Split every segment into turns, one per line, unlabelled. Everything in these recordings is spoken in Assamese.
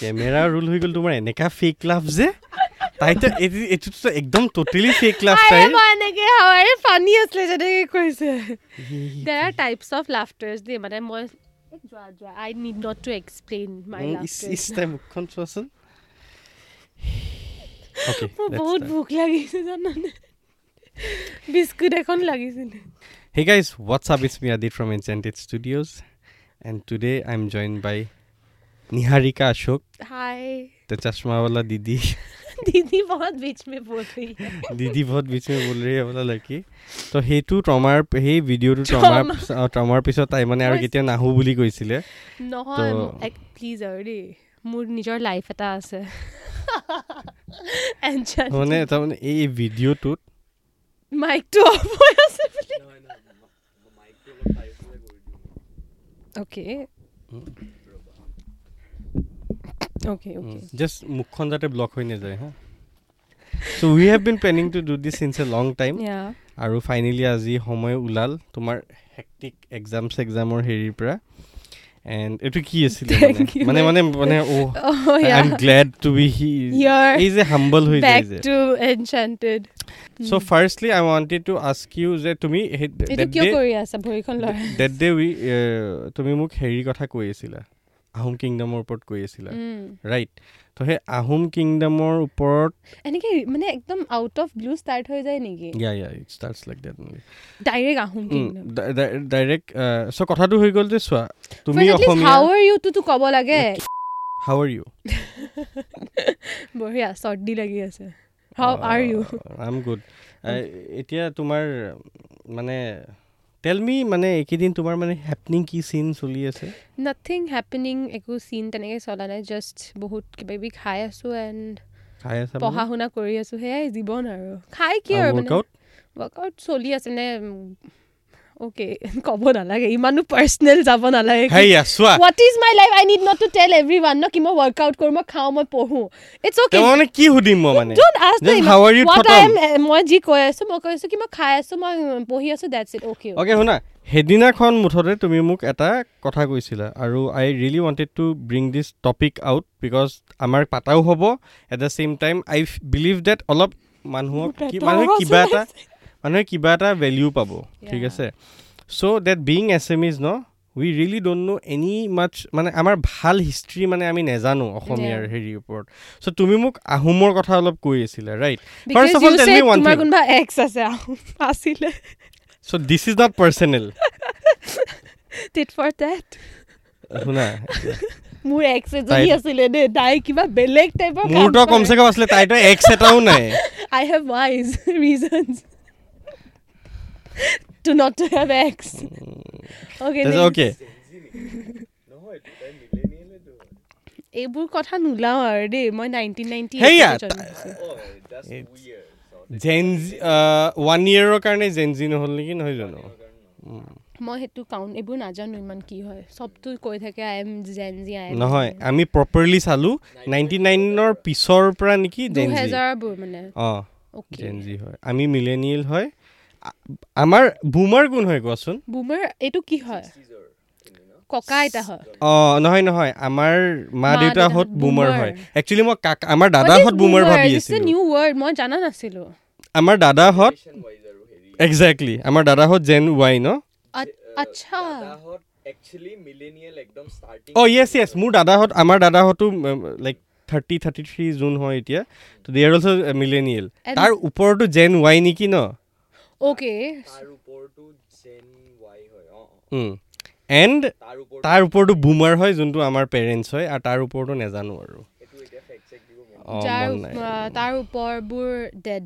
কেমেৰা ৰোল হৈ গ'ল তোমাৰ এনেকা ফেক লাভ যে। তাইতো এইটো- এইটোতো একদম টটেলি ফেক লাভ তাইৰ
মই এনেকে হাৱাৰে ফানি আছিলে যেনেকে কৈছে। দেৰ আৰ টাইপছ অফ লাফটাৰ্ছ দেই মানে মই এক যোৱা যোৱা I need not to explain
my each each তাই মুখখন চোৱাচোন।
মোৰ বহুত ভোক লাগিছে জানানে? বিস্কুট এখন লাগিছিলে।
Hey guys, what's up? It's me Adit from Enchanted Studios, and today I'm joined by Niharika Ashok,
hi
the चश्मा वाला दीदी
दीदी बहुत बीच में बोल रही है
दीदी बहुत बीच में बोल रही है बोला लड़की তো সেইটো ট্ৰমাৰ সেই ভিডিঅ'টো ট্ৰমাৰ ট্ৰমাৰ পিছত তাই মানে আৰু
মই-
কেতিয়া নাহো বুলি কৈছিলে
নহয়
তো-
প্লিজ আৰু দেই মোৰ নিজৰ লাইফ এটা আছে
মানে তাৰমানে এই ভিডিঅ'টোত
মাইকটো অফ হৈ আছে অ'কে অ'কে অ'কে
জাষ্ট মুখখন যাতে ব্লক হৈ নাযায় হা? So' we have been planning to do this since a long
time
আৰু ফাইনেলি আজি সময় ওলাল তোমাৰ হেক্টিক এক্সাম চেক্সামৰ হেৰিৰ পৰা। এণ্ড এইটো কি আছিলে. মানে মানে মানে অ'
I.
Am glad to be here
You're
এই যে হাম্বল হৈ যায় যে
to Enchanted.
So' firstly I wanted to ask you যে তুমি
এইটো কিয় কৰি আছা ভৰিখন লৰাই
ডেট ডে উই তুমি মোক হেৰিৰ কথা কৈ আছিলা আহোম কিংডমৰ ওপৰত কৈ আছিলা। ৰাইট ত' সেই আহোম কিংডমৰ ওপৰত
এনেকে মানে একদম আউট অফ ব্লু ষ্টাৰ্ট হৈ যায় নেকি?
Yeah yeah it starts like that
direct Ahom
direct so' কথাটো হৈ গ'ল যে চোৱা তুমি অসমীয়া
হাউ আৰ ইউ টোতো ক'ব লাগে।
হাউ আৰ ইউ
বঢ়িয়া চৰ্দি লাগি আছে। How are you
I am good এতিয়া তোমাৰ মানে টেল মি মানে এইকেইদিন তোমাৰ মানে হেপনিং কি চিন চলি আছে?
নাথিং হেপেনিং একো চিন তেনেকৈ চলা নাই জাষ্ট বহুত কিবা কিবি খাই আছোঁ এণ্ড পঢ়া শুনা কৰি আছোঁ সেয়াই জীৱন আৰু। খাই কি আৰু মানে?
ৱৰ্কআউট
ৱৰ্কআউট চলি আছে নে অ'কে ক'ব নালাগে ইমানো পাৰ্চনেল যাব নালাগে what is my life I need not to tell everyone ন কি মই ৱৰ্কআউট কৰোঁ মই খাওঁ মই পঢ়োঁ। ইটছ অ'কে
মানে কি সুধিম মই মানে? খতম?
I am মই যি কৈ আছোঁ মই কৈ আছোঁ কি মই খাই আছোঁ মই পঢ়ি আছোঁ দেটছ ইট অ'কে
অ'কে শুনা সেইদিনাখন মুঠতে তুমি মোক এটা কথা কৈছিলা আৰু I really wanted to bring this topic out because আমাৰ পাতাও হ'ব at the same time I believe that অলপ মানুহক মানুহে কিবা এটা মানুহে কিবা এটা ভেলিউ পাব ঠিক. আছে? So' that being as um is no we really don't know' any much মানে আমাৰ ভাল হিষ্ট্ৰী মানে আমি নেজানো অসমীয়াৰ. হেৰিৰ ওপৰত। চ' তুমি মোক আহোমৰ কথা অলপ কৈ আছিলা
right
all, tell
said
me one
তোমাৰ
thing.
কোনোবা এক্স আছে আহোম আছিলে।
So' this is not personal
tit for tat
শুনা
মোৰ এক্স এজনী আছিলে দেই তাই কিবা বেলেগ টাইপৰ
মোৰতো কমচে কম আছিলে তাইতো এক্স এটাও নাই।
I have wise reasons to not to have ex okay
okay
এইবোৰ কথা নোলাওঁ আৰু দেই মই নাইনটিন নাইনটি
ওৱান ইয়েৰৰ কাৰণে জেনজি নহ'ল নেকি? নহয় জানো?
মই সেইটো কাউণ্ট এইবোৰ নাজানো ইমান কি হয়। চবটো কৈ থাকে I am Gen Z I
নহয় আমি প্ৰপাৰলি চালোঁ নাইণ্টি নাইনৰ পিছৰ পৰা নেকি জেনজি
দুহেজাৰবোৰ মানে।
অঁ জেনজি হয়। আমি মিলেনিয়েল হয় আমাৰ বুমাৰ কোন হয় কোৱাচোন।
বুমাৰ এইটো কি হয়? ককা আইতা হয়।
অঁ নহয় নহয় আমাৰ মা
মা
দেউতাহঁত
দেউতাহঁত
বুমাৰ
boomer।
হয়। একচুৱেলি মই কাক আমাৰ দাদাহঁত বুমাৰ ভাবি আছিলোঁ।
নিউ ৱৰ্ড মই জানা নাছিলো।
আমাৰ দাদাহঁত একজেক্টলি আমাৰ দাদাহঁত জেন ৱাই ন?
আচ্ছা।
অ' য়েছ য়েছ মোৰ দাদাহঁত আমাৰ দাদাহঁতো like thirty thirty three June হয় এতিয়া। ত' they are also' millennial
And-
তাৰ ওপৰতো জেন ৱাই নেকি ন?
অ'কে
এণ্ড তাৰ ওপৰতো বুমাৰ হয় যোনটো আমাৰ পেৰেণ্টছ হয় আৰু তাৰ ওপৰতো নেজানো আৰু।
তাৰ ওপৰবোৰ ডেড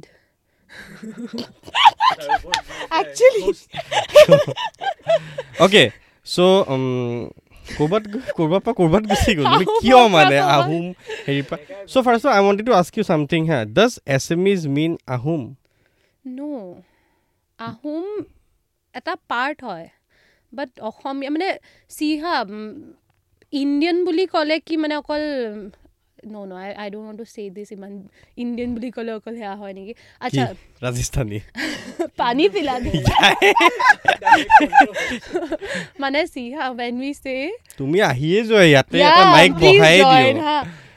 অ'কে চ' ক'ৰবাত ক'ৰবাৰ পৰা ক'ৰবাত গুচি গ'ল। কিয় মানে। আহোম হেৰিৰ পৰা? So' first I wanted to ask you something হা does Assam is mean Ahom?
No Ahom এটা পাৰ্ট হয়। বাট অসমীয়া মানে চি হা ইণ্ডিয়ান বুলি ক'লে কি মানে অকল ন ন I I don't want to say this ইমান ইণ্ডিয়ান বুলি ক'লে অকল সেয়া হয় নেকি? আচ্ছা
ৰাজস্থানী?
পানী পিলা মানে চি হা when we say
তুমি আহিয়ে যোৱা ইয়াতে এটা মাইক বহাই
join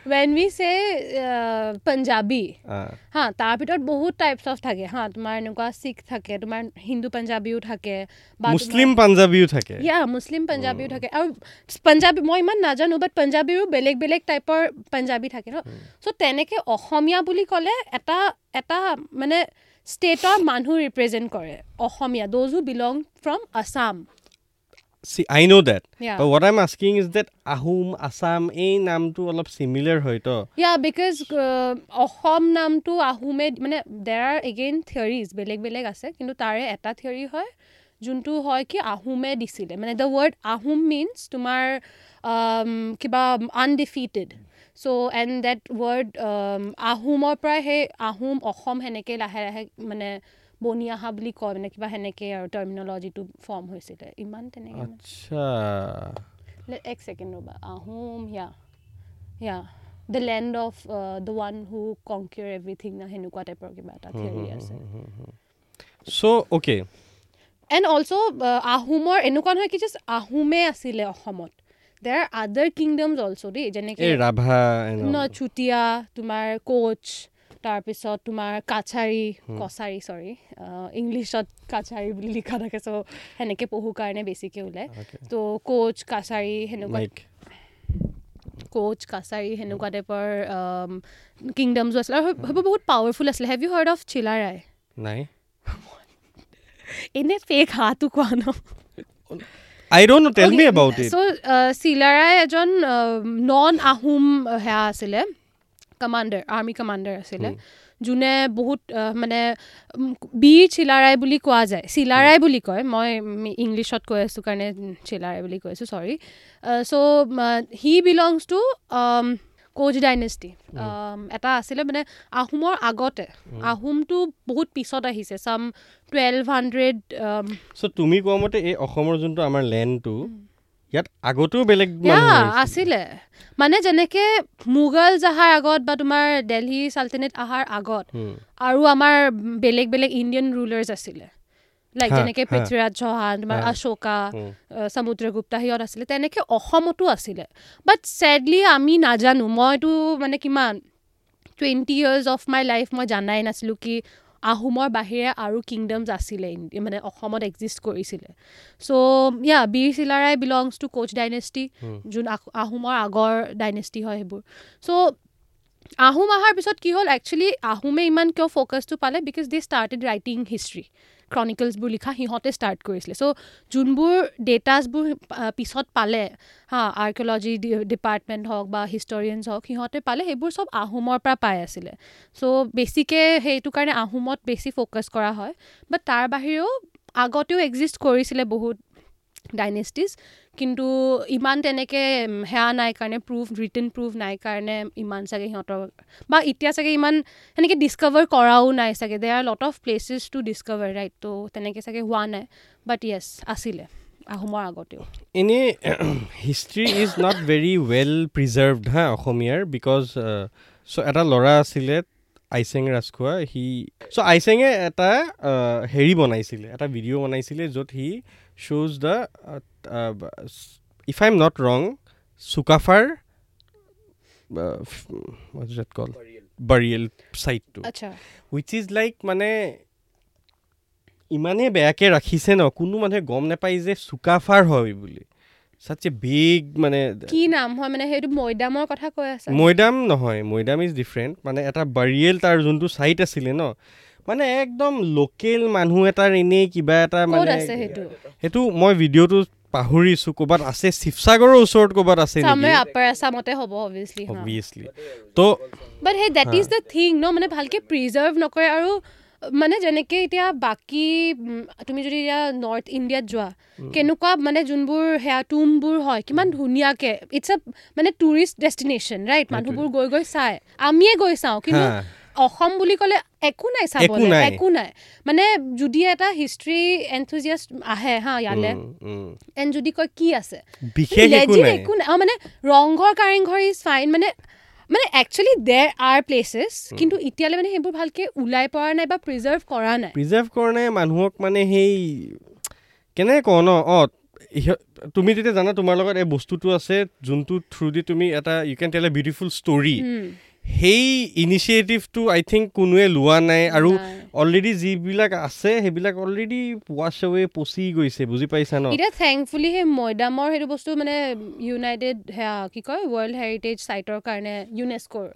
we say uh, Punjabi হা তাৰ ভিতৰত বহুত টাইপছ অফ থাকে। হা তোমাৰ এনেকুৱা শিখ থাকে তোমাৰ হিন্দু পাঞ্জাবীও থাকে
মুছলিম পাঞ্জাবীও থাকে।
ইয়া মুছলিম পাঞ্জাবীও থাকে। আৰু পাঞ্জাবী মই ইমান নাজানো বাট পাঞ্জাবীৰো বেলেগ বেলেগ টাইপৰ পাঞ্জাবী থাকে ন চ' তেনেকৈ অসমীয়া বুলি ক'লে এটা এটা মানে ষ্টেটৰ মানুহ ৰিপ্ৰেজেণ্ট কৰে Asomiya those who belong from Assam
See, I know that.
Yeah.
But what I'm asking is that Ahom, Assam, এই নামটো অলপ চিমিলাৰ হয় তো
ইয়া বিকজ অসম নামটো আহোমে মানে দেৰ আৰ এগেইন থিয়ৰিজ বেলেগ বেলেগ আছে কিন্তু তাৰে এটা থিয়ৰি হয় যোনটো হয় কি আহোমে দিছিলে মানে দ্য ৱৰ্ড আহোম মিনছ তোমাৰ um, কিবা undefeated so' and that word আহোমৰ পৰাই সেই আহোম অসম সেনেকৈ লাহে লাহে মানে বনি অহা বুলি কয় মানে কিবা সেনেকৈ আৰু টাৰ্মিনলজিটো ফৰ্ম হৈছিলে। ইমান তেনেকৈ
আচ্ছা।
এক ছেকেণ্ড ৰ'বা। Ahom yeah yeah the land of the one who conquer everything না সেনেকুৱা টাইপৰ কিবা এটা থিয়ৰি আছে।
চ' অ'কে
এণ্ড অলছ' আহোমৰ এনেকুৱা নহয় কি জাষ্ট আহোমে আছিলে অসমত। দেৰ আৰ আদাৰ কিংডমছ অলছ' দেই যেনেকৈ
ৰাভা
ন চুতীয়া তোমাৰ কোচ তাৰপিছত তোমাৰ কাছাৰী কছাৰী চৰি ইংলিছত কাছাৰী বুলি লিখা থাকে চ' সেনেকৈ পঢ়োঁ কাৰণে বেছিকৈ ওলায় ত' কোচ কাছাৰী সেনেকুৱা কোচ কাছাৰী সেনেকুৱা টাইপৰ কিংডমছো আছিলে। আৰু সেইবোৰ বহুত পাৱাৰফুল আছিলে। Have you heard of Chilarai
নাই।
এনে ফেক হাঁহটো কোৱা ন?
আই ডোণ্ট টেল মি এবাউট ইট
চ' চিলাৰাই এজন নন আহোম সেয়া আছিলে। কমাণ্ডাৰ আৰ্মি কমাণ্ডাৰ আছিলে যোনে বহুত মানে বীৰ চিলাৰাই বুলি কোৱা যায়। চিলাৰাই বুলি কয় মই ইংলিছত কৈ আছোঁ কাৰণে চিলাৰাই বুলি কৈ আছোঁ sorry so' he belongs to Koch dynasty এটা আছিলে মানে আহোমৰ আগতে আহোমটো বহুত পিছত আহিছে চাম টুৱেলভ হাণ্ড্ৰেড
চ' তুমি কোৱা মতে এই অসমৰ যোনটো আমাৰ লেণ্ডটো ইয়াত আগতেও বেলেগ।
আছিলে। মানে যেনেকে মোগল অহাৰ আগত বা তোমাৰ দেলহি চাল্টানেট অহাৰ আগত আৰু আমাৰ বেলেগ বেলেগ ইণ্ডিয়ান ৰুলাৰ্ছ আছিলে। লাইক যেনেকে। পৃথ্বীৰাজ চৌহান তোমাৰ। অশোকা সমুদ্ৰগুপ্তা সিহঁত আছিলে। তেনেকে অসমতো আছিলে। বাট ছেডলি আমি নাজানো। মইতো মানে কিমান twenty years of my life মই জানাই নাছিলোঁ কি আহোমৰ বাহিৰে আৰু কিংডমছ আছিলে মানে অসমত এক্সিষ্ট কৰিছিলে। So' yeah Bir Chilarai belongs to Koch
dynasty.
যোন আহ- আহোমৰ আগৰ ডাইনেষ্টি হয় সেইবোৰ। চ' আহোম অহাৰ পিছত কি হ'ল একচুৱেলি আহোমে ইমান কিয় ফ'কাছটো পালে because they started writing history ক্ৰনিকলছবোৰ লিখা সিহঁতে ষ্টাৰ্ট কৰিছিলে। চ' যোনবোৰ ডেটাছবোৰ পিছত পালে হা আৰ্কিঅ'লজি ডিপাৰ্টমেণ্ট হওক বা হিষ্টৰিয়ানছ হওক সিহঁতে পালে সেইবোৰ চব আহোমৰ পৰা পাই আছিলে। চ' বেছিকৈ সেইটো কাৰণে আহোমত বেছি ফ'কাছ কৰা হয়। বাট তাৰ বাহিৰেও আগতেও এক্সিষ্ট কৰিছিলে বহুত ডাইনেষ্টিজ কিন্তু ইমান তেনেকৈ সেয়া নাই কাৰণে প্ৰুফ ৰিটেন প্ৰুফ নাই কাৰণে ইমান চাগে সিহঁতৰ বা এতিয়া চাগে ইমান সেনেকৈ ডিছকভাৰ কৰাও নাই চাগে। They are lot of places to discover right ত' তেনেকৈ চাগে হোৱা নাই। বাট য়েছ আছিলে আহোমৰ আগতেও।
এনেই history is not very well preserved হা অসমীয়াৰ বিকজ চ' এটা ল'ৰা আছিলে আইচেং ৰাজখোৱা সি চ' আইচেঙে এটা হেৰি বনাইছিলে এটা ভিডিঅ' বনাইছিলে য'ত সি শ্ব'জ the if I am not wrong চুকাফাৰ কল বাৰিয়েল।
আচ্ছা।
উইচ ইজ লাইক মানে ইমানেই বেয়াকৈ ৰাখিছে ন কোনো মানুহে গম নাপায় যে চুকাফাৰ হয় বুলি। চাচ্ছে বিগ মানে
কি নাম হয় মানে সেইটো মৈদামৰ কথা কৈ আছা?
মৈদাম নহয় মৈদাম ইজ ডিফাৰেণ্ট মানে এটা বাৰিয়েল তাৰ যোনটো চাইট আছিলে ন মানে একদম লোকেল মানুহ এটাৰ এনেই কিবা এটা মানে
সেইটো?
মই ভিডিঅ'টো পাহৰিছোঁ ক'ৰবাত আছে শিৱসাগৰৰ ওচৰত ক'ৰবাত আছে
চামৰে
নেকি
আপাৰ আছামতে হ'ব অভিয়াছলি
অবভিয়াছলি তো
বাট সেই দেট ইজ দ্য থিং ন মানে ভালকৈ প্ৰিজাৰ্ভ নকৰে আৰু মানে যেনেকৈ এতিয়া বাকী তুমি যদি এতিয়া নৰ্থ ইণ্ডিয়াত যোৱা কেনেকুৱা মানে যোনবোৰ সেয়া টুমবোৰ হয় কিমান ধুনীয়াকৈ ইটছ আ মানে টুৰিষ্ট ডেষ্টিনেশ্যন ৰাইট মানুহবোৰ গৈ গৈ চায়। আমিয়ে গৈ চাওঁ কিন্তু অসম বুলি ক'লে একো নাই চাবলৈ
নাই।
একো নাই। মানে যদি এটা হিষ্ট্ৰী এনথুজিয়াষ্ট আহে হা ইয়ালে। এণ্ড যদি কয় কি আছে?
একো নাই।
নাই। অঁ মানে ৰংঘৰ কাৰেংঘৰ ইজ ফাইন মানে মানে একচুৱেলি দেৰ আৰ প্লেচেছ কিন্তু এতিয়ালৈ মানে সেইবোৰ ভালকৈ ওলাই পৰা নাই বা প্ৰিজাৰ্ভ কৰা নাই।
প্ৰিজাৰ্ভ কাৰণে মানুহক মানে সেই কেনেকৈ কওঁ ন অঁ তুমি তেতিয়া জানা তোমাৰ লগত এই বস্তুটো আছে যোনটো থ্ৰু দি তুমি এটা ইউ কেন টেল এ বিউটিফুল ষ্টৰী সেই ইনিচিয়েটিভটো আই থিংক কোনোৱে লোৱা নাই আৰু। অলৰেডি যিবিলাক আছে সেইবিলাক অলৰেডি ৱাশ্ব ৱে পচি গৈছে বুজি পাইছা ন?
এতিয়া থেংকফুলি সেই মৈদামৰ সেইটো বস্তু মানে ইউনাইটেড সেয়া কি কয় ৱৰ্ল্ড হেৰিটেজ চাইটৰ কাৰণে ইউনেস্ক'ৰ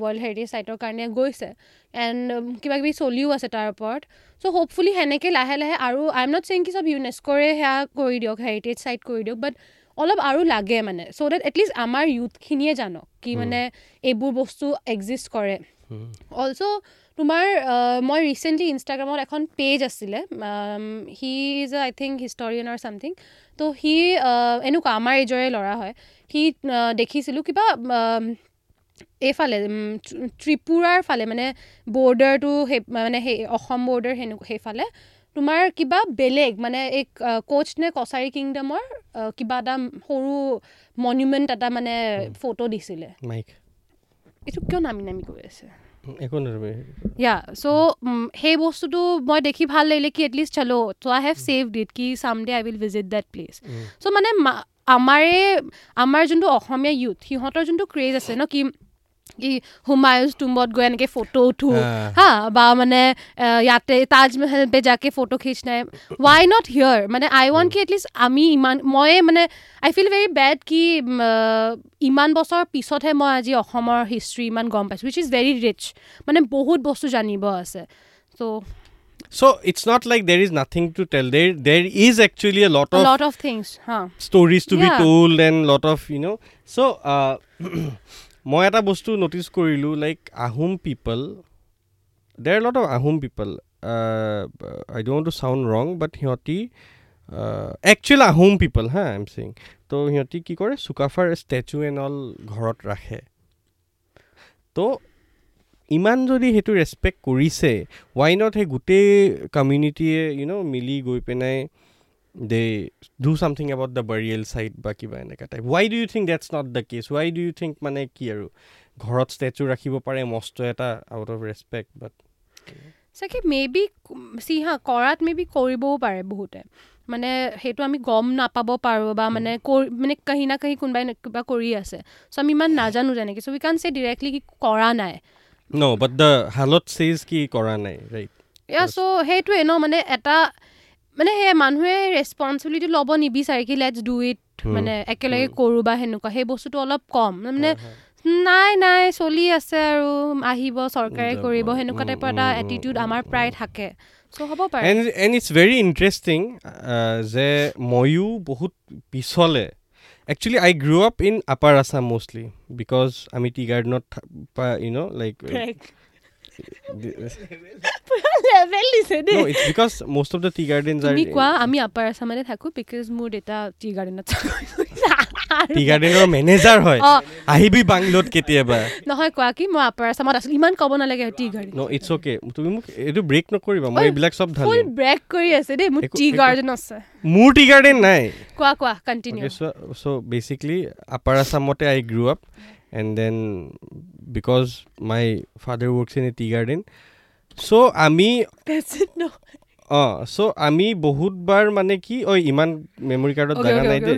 ৱৰ্ল্ড হেৰিটেজ চাইটৰ কাৰণে গৈছে। এণ্ড কিবা কিবি চলিও আছে তাৰ ওপৰত। চ' হোপফুলি সেনেকৈ লাহে লাহে আৰু আই এম নট চেইং কি চব ইউনেস্ক'ৰে সেয়া কৰি দিয়ক হেৰিটেজ চাইট কৰি দিয়ক বাট অলপ আৰু লাগে মানে। চ' ডেট এটলিষ্ট আমাৰ ইউথখিনিয়ে জানক কি মানে এইবোৰ বস্তু এক্সিষ্ট কৰে। অলছ' তোমাৰ মই ৰিচেণ্টলি ইনষ্টাগ্ৰামত এখন পেজ আছিলে he is I think historian or something তো সি এনেকুৱা আমাৰ এইজৰে ল'ৰা হয়। সি দেখিছিলোঁ কিবা এইফালে ত্ৰিপুৰাৰ ফালে মানে বৰ্ডাৰটো সেই মানে সেই অসম বৰ্ডাৰ সেনে সেইফালে। তোমাৰ কিবা বেলেগ মানে এই কোচ নে কছাৰী কিংডমৰ কিবা এটা সৰু মনুমেণ্ট এটা মানে ফটো দিছিলে। এইটো কিয় নামি নামি গৈ আছে ইয়া চ' সেই বস্তুটো মই দেখি ভাল লাগিলে কি এটলিষ্ট চলো চ' আই হেভ ছেভ ডিট কি some day I will visit that place so' মানে আমাৰে আমাৰ যোনটো অসমীয়া ইউথ সিহঁতৰ যোনটো ক্ৰেজ আছে ন কি কি হুমায়ুজ টুম্বত গৈ এনেকৈ ফটো উঠো। হা বা মানে ইয়াতে তাজমহল পে যাকে ফটো খিচনাই ৱাই নট হিয়ৰ মানে আই ৱান্ট কি এটলিষ্ট আমি ইমান মই মানে আই ফিল ভেৰি বেড কি ইমান বছৰ পিছতহে মই আজি অসমৰ হিষ্ট্ৰী ইমান গম পাইছোঁ উইচ ইজ ভেৰি ৰিচ মানে বহুত বস্তু জানিব আছে so'
So it's not like there is nothing to tell. There there is actually a lot of
lot of things হা
stories to
Yeah.
be told and lot of you know. So uh, মই এটা বস্তু নটিচ কৰিলোঁ like Ahom people there lot of Ahom people I don't to sound wrong but সিহঁতি একচুৱেল আহোম পিপল হা আই এম চিং তো সিহঁতি কি কৰে চুকাফাৰ ষ্টেচু এণ্ড অল ঘৰত ৰাখে। তো ইমান যদি সেইটো ৰেচপেক্ট কৰিছে ৱাই নট সেই গোটেই কমিউনিটিয়ে ইউ ন মিলি গৈ পেলাই they do something about the burial site বা কিবা এনেকুৱা type why do you think that's not the case why do you think মানে কি আৰু? ঘৰত ষ্টেচু ৰাখিব পাৰে মস্ত এটা আউট অফ ৰেচপেক্ট বাট
চাগে মে বি চি হা কৰাত মে বি কৰিবও পাৰে বহুতে। মানে সেইটো আমি গম নাপাব পাৰোঁ বা মানে কৰি মানে কাহি না কাহি কোনোবাই কিবা কৰি আছে। চ' আমি ইমান নাজানো যেনেকৈ চ' উই কান চে ডিৰেক্টলি কি কৰা নাই।
ন বাট দ্য হালত চেজ কি কৰা নাই ৰাইট
চ' সেইটোৱে ন মানে এটা মানে সেই মানুহে ৰেচপনচিবিলিটি ল'ব নিবিচাৰে কি লেটছ ডু ইট. মানে একেলগে কৰোঁ বা সেনেকুৱা সেই বস্তুটো অলপ কম মানে নাই নাই চলি আছে আৰু আহিব চৰকাৰে। কৰিব সেনেকুৱা টাইপৰ এটা এটিটিউড আমাৰ। প্ৰায় থাকে চ' হ'ব পাৰে
and and it's very interesting যে ময়ো বহুত পিছলে actually I grow' up in upper Assam mostly because আমি টি গাৰ্ডেনত ইউ ন লাইক
কোৱা আমি আপাৰ আছামতে থাকোঁ বিকজ মোৰ দেউতা টি গাৰ্ডেনত
টি গাৰ্ডেনৰ মেনেজাৰ হয় আহিবি বাংলোত কেতিয়াবা
নহয় কোৱা কি মই আপাৰ আছামত আছিলোঁ ইমান ক'ব নালাগে টি গাৰ্ডেন
ন ইটছ অ'কে তুমি মোক এইটো ব্ৰেক নকৰিবা মই এইবিলাক চব
ফুল
ঢালিম
ব্ৰেক কৰি আছে দেই মোৰ টি গাৰ্ডেন আছে
মোৰ টি গাৰ্ডেন নাই
কোৱা কোৱা continue
so basically upper আছামতে I grew' up and then because my father works in a tea garden so' আমি অঁ চ' আমি বহুতবাৰ মানে কি ঐ ইমান মেমৰি কাৰ্ডত জাগা নাই দেই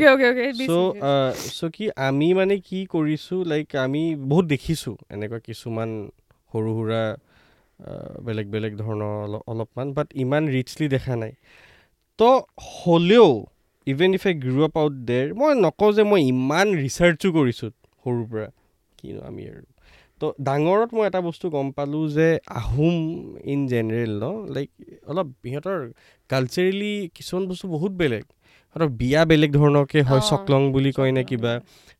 চ' চ' কি আমি মানে কি কৰিছোঁ লাইক আমি বহুত দেখিছোঁ এনেকুৱা কিছুমান সৰু সুৰা বেলেগ বেলেগ ধৰণৰ অলপ অলপমান বাট ইমান ৰিচলি দেখা নাই। তো হ'লেও even if I grow' up out there মই নকওঁ যে মই ইমান ৰিচাৰ্চো কৰিছোঁ সৰুৰ পৰা। কিনো আমি আৰু। তো ডাঙৰত মই এটা বস্তু গম পালোঁ যে আহোম ইন জেনেৰেল ন লাইক অলপ সিহঁতৰ কালচাৰেলি কিছুমান বস্তু বহুত বেলেগ। সিহঁতৰ বিয়া বেলেগ ধৰণৰকৈ হয় চকলং বুলি কয় নে কিবা।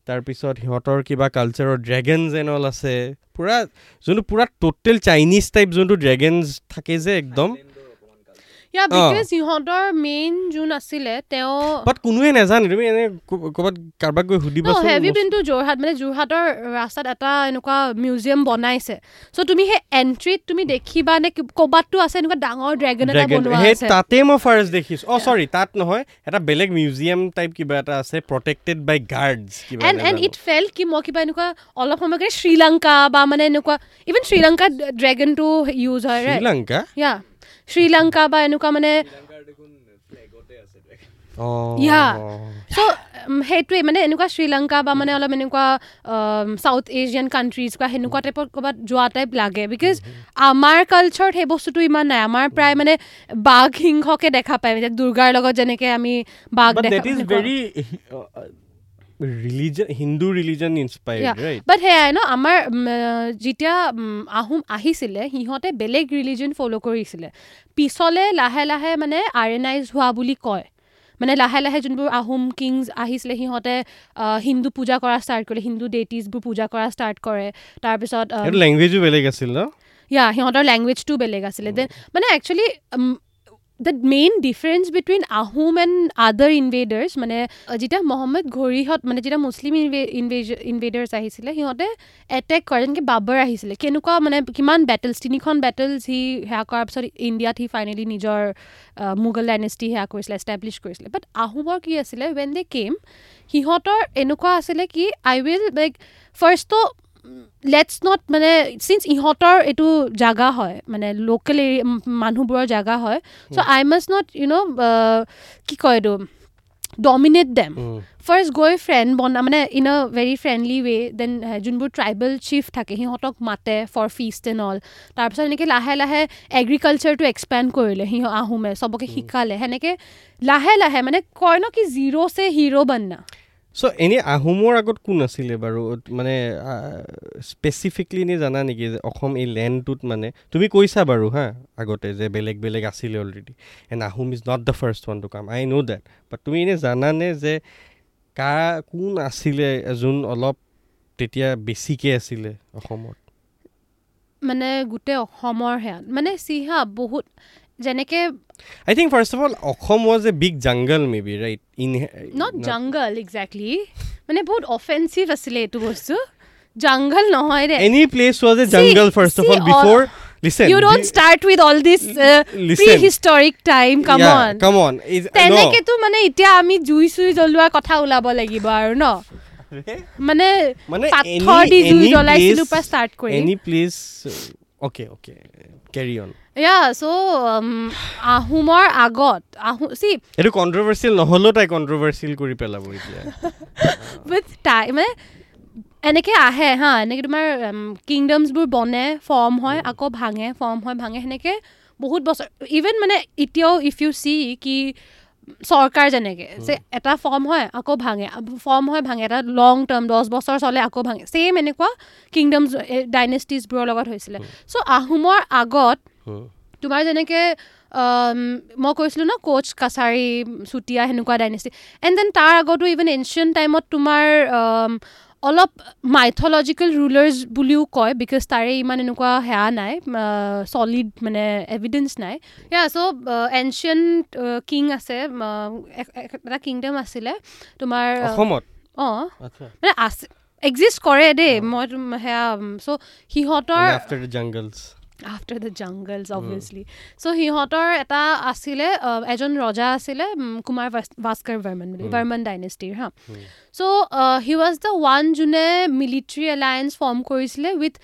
তাৰপিছত সিহঁতৰ কিবা কালচাৰৰ ড্ৰেগনছ এন অল আছে। পূৰা যোনটো পূৰা ট'টেল চাইনিজ টাইপ যোনটো ড্ৰেগনছ থাকে যে একদম।
ইয়া বিকজ সিহঁতৰ মেইন যোন আছিলে তেওঁ
বাট কোনোৱে নাজানে তুমি এনে ক'ৰবাত কাৰোবাক গৈ সুধিবাচোন
হেভি পিনটো যোৰহাট মানে যোৰহাটৰ ৰাস্তাত এটা এনেকুৱা মিউজিয়াম বনাইছে। চ' তুমি সেই এণ্ট্ৰিত তুমি দেখিবা নে কি- ক'ৰবাততো আছে এনেকুৱা ডাঙৰ ড্ৰেগন এটা বনোৱা আছে।
তাতে মই ফাৰ্ষ্ট দেখিছো। অ চৰি তাত নহয় এটা বেলেগ মিউজিয়াম টাইপ কিবা এটা আছে প্ৰটেক্টেড বাই গাৰ্ডছ কিবা
এণ্ড এণ্ড। ইট ফেল কি মই কিবা এনেকুৱা অলপ সময় কাৰণে শ্ৰীলংকা বা মানে এনেকুৱা ইভেন শ্ৰীলংকাত ড্ৰেগনটো ইউজ হয়
শ্ৰীলংকা?
ইয়া শ্ৰীলংকা বা এনেকুৱা মানে Yeah. চ' সেইটোৱে মানে এনেকুৱা শ্ৰীলংকা বা মানে অলপ এনেকুৱা চাউথ এছিয়ান কাণ্ট্ৰিজ বা সেনেকুৱা টাইপত ক'ৰবাত যোৱা টাইপ লাগে বিকজ আমাৰ কালচাৰত সেই বস্তুটো ইমান নাই আমাৰ প্ৰায় মানে বাঘ সিংহকে দেখা পায় দুৰ্গাৰ লগত যেনেকে আমি বাঘ দেখা
religion inspired,
Yeah.
right?
বাট সেয়াই ন আমাৰ যেতিয়া আহোম আহিছিলে সিহঁতে বেলেগ ৰিলিজন ফ'ল' কৰিছিলে পিছলে লাহে লাহে মানে আৰেনাইজ হোৱা বুলি কয় মানে লাহে লাহে যোনবোৰ আহোম কিংছ আহিছিলে সিহঁতে হিন্দু পূজা কৰা ষ্টাৰ্ট কৰিলে হিন্দু ডেটিজবোৰ পূজা কৰা ষ্টাৰ্ট কৰে তাৰপিছত
লেংগুৱেজো বেলেগ আছিল ন
ইয়া সিহঁতৰ লেংগুৱেজটো বেলেগ আছিলে দেন মানে actually the main difference between Ahom and other invaders মানে যেতিয়া মহম্মদ ঘড়ীহঁত মানে যেতিয়া মুছলিম ইনভেডাৰ্ছ আহিছিলে সিহঁতে এটেক কৰে যেনেকৈ বাবৰ আহিছিলে। কেনেকুৱা মানে কিমান বেটেলছ তিনিখন বেটেলছ সি সেয়া কৰাৰ পিছত ইণ্ডিয়াত সি ফাইনেলি নিজৰ মোগল ডাইনেষ্টি সেয়া কৰিছিলে এষ্টাব্লিছ কৰিছিলে। বাট আহোমৰ কি আছিলে ৱেন দে কেম সিহঁতৰ এনেকুৱা আছিলে কি আই উইল লাইক ফাৰ্ষ্টটো লেটছ নট মানে চিন্স ইহঁতৰ এইটো জাগা হয় মানে লোকেল এৰি মানুহবোৰৰ জাগা হয় so' I must not you ন' কি কয় এইটো ডমিনেট ডেম ফাৰ্ষ্ট গৈ ফ্ৰেণ্ড বনা মানে in a very friendly way then যোনবোৰ ট্ৰাইবেল চিফ থাকে সিহঁতক মাতে ফৰ ফিষ্ট এণ্ড অল তাৰপিছত এনেকৈ লাহে লাহে এগ্ৰিকালচাৰটো এক্সপেণ্ড কৰিলে সিহঁত আহোমে চবকে শিকালে সেনেকৈ লাহে লাহে মানে কয় ন কি জিৰ' চে হিৰ' বন্না।
চ' এনেই আহোমৰ আগত কোন আছিলে বাৰু? মানে স্পেচিফিকলি এনেই জানা নেকি যে অসম এই লেণ্ডটোত মানে? তুমি কৈছা বাৰু হা আগতে যে বেলেগ বেলেগ আছিলে already and Ahom is not the first one to come I know' date বাট তুমি এনেই জানানে যে কা কোন আছিলে যোন অলপ তেতিয়া বেছিকৈ আছিলে অসমত?
মানে গোটেই অসমৰ সেয়া মানে চিহা বহুত যেনেকৈ
I think first of all Assam was a big jungle maybe right in
not jungle exactly মানে বহুত অফেন্সিভ আছিলে এইটো বস্তু জাংগল নহয়
they any place was
a
jungle first of
see all
all- before
listen you don't start with all
Listen.
Prehistoric time come on
come on
তেনেকেতো মানে এতিয়া আমি জুই চুই জ্বলোৱা কথা ওলাব লাগিব আৰু ন মানে
মানে
পাথৰ দি জুই জ্বলাইছিলো পৰা ষ্টাৰ্ট কৰি
any place okay okay carry on
yeah so' আহোমৰ আগত আহোম চি
এইটো কণ্ট্ৰভাৰ্চিয়েল নহ'লেও তাই কণ্ট্ৰভাৰ্চিয়েল কৰি পেলাব এতিয়া।
টাই মানে এনেকৈ আহে হা এনেকৈ তোমাৰ কিংডমছবোৰ বনে ফৰ্ম হয় আকৌ ভাঙে ফৰ্ম হয় ভাঙে সেনেকৈ বহুত বছৰ ইভেন মানে এতিয়াও ইফ ইউ চি কি চৰকাৰ যেনেকৈ যে এটা ফৰ্ম হয় আকৌ ভাঙে ফৰ্ম হয় ভাঙে এটা লং টাৰ্ম দহ বছৰ চলে আকৌ ভাঙে ছেইম এনেকুৱা কিংডমছ ডাইনেষ্টিজবোৰৰ লগত হৈছিলে। চ' আহোমৰ আগত তোমাৰ যেনেকৈ মই কৈছিলোঁ ন কোচ কাছাৰী চুতীয়া সেনেকুৱা ডাইনেষ্টি এণ্ড দেন তাৰ আগতো ইভেন এনচিয়েণ্ট টাইমত তোমাৰ অলপ মাইথলজিকেল ৰুলাৰ্ছ বুলিও কয় বিকজ তাৰে ইমান এনেকুৱা সেয়া নাই চলিড মানে এভিডেঞ্চ নাই। ইয়া চ' এনচিয়েণ্ট কিং আছে এটা কিংডম আছিলে তোমাৰ
অসমত?
অঁ। মানে আছে এক্সিষ্ট কৰে দেই মই সেয়া চ' সিহঁতৰ after the jungles obviously so' সিহঁতৰ এটা আছিলে এজন ৰজা আছিলে কুমাৰ ভাস- ভাস্কৰ বৰ্মন বুলি বৰ্মন ডাইনেষ্টিৰ হা। So' he was the one যোনে মিলিটৰী এলায়েন্স ফৰ্ম কৰিছিলে উইথ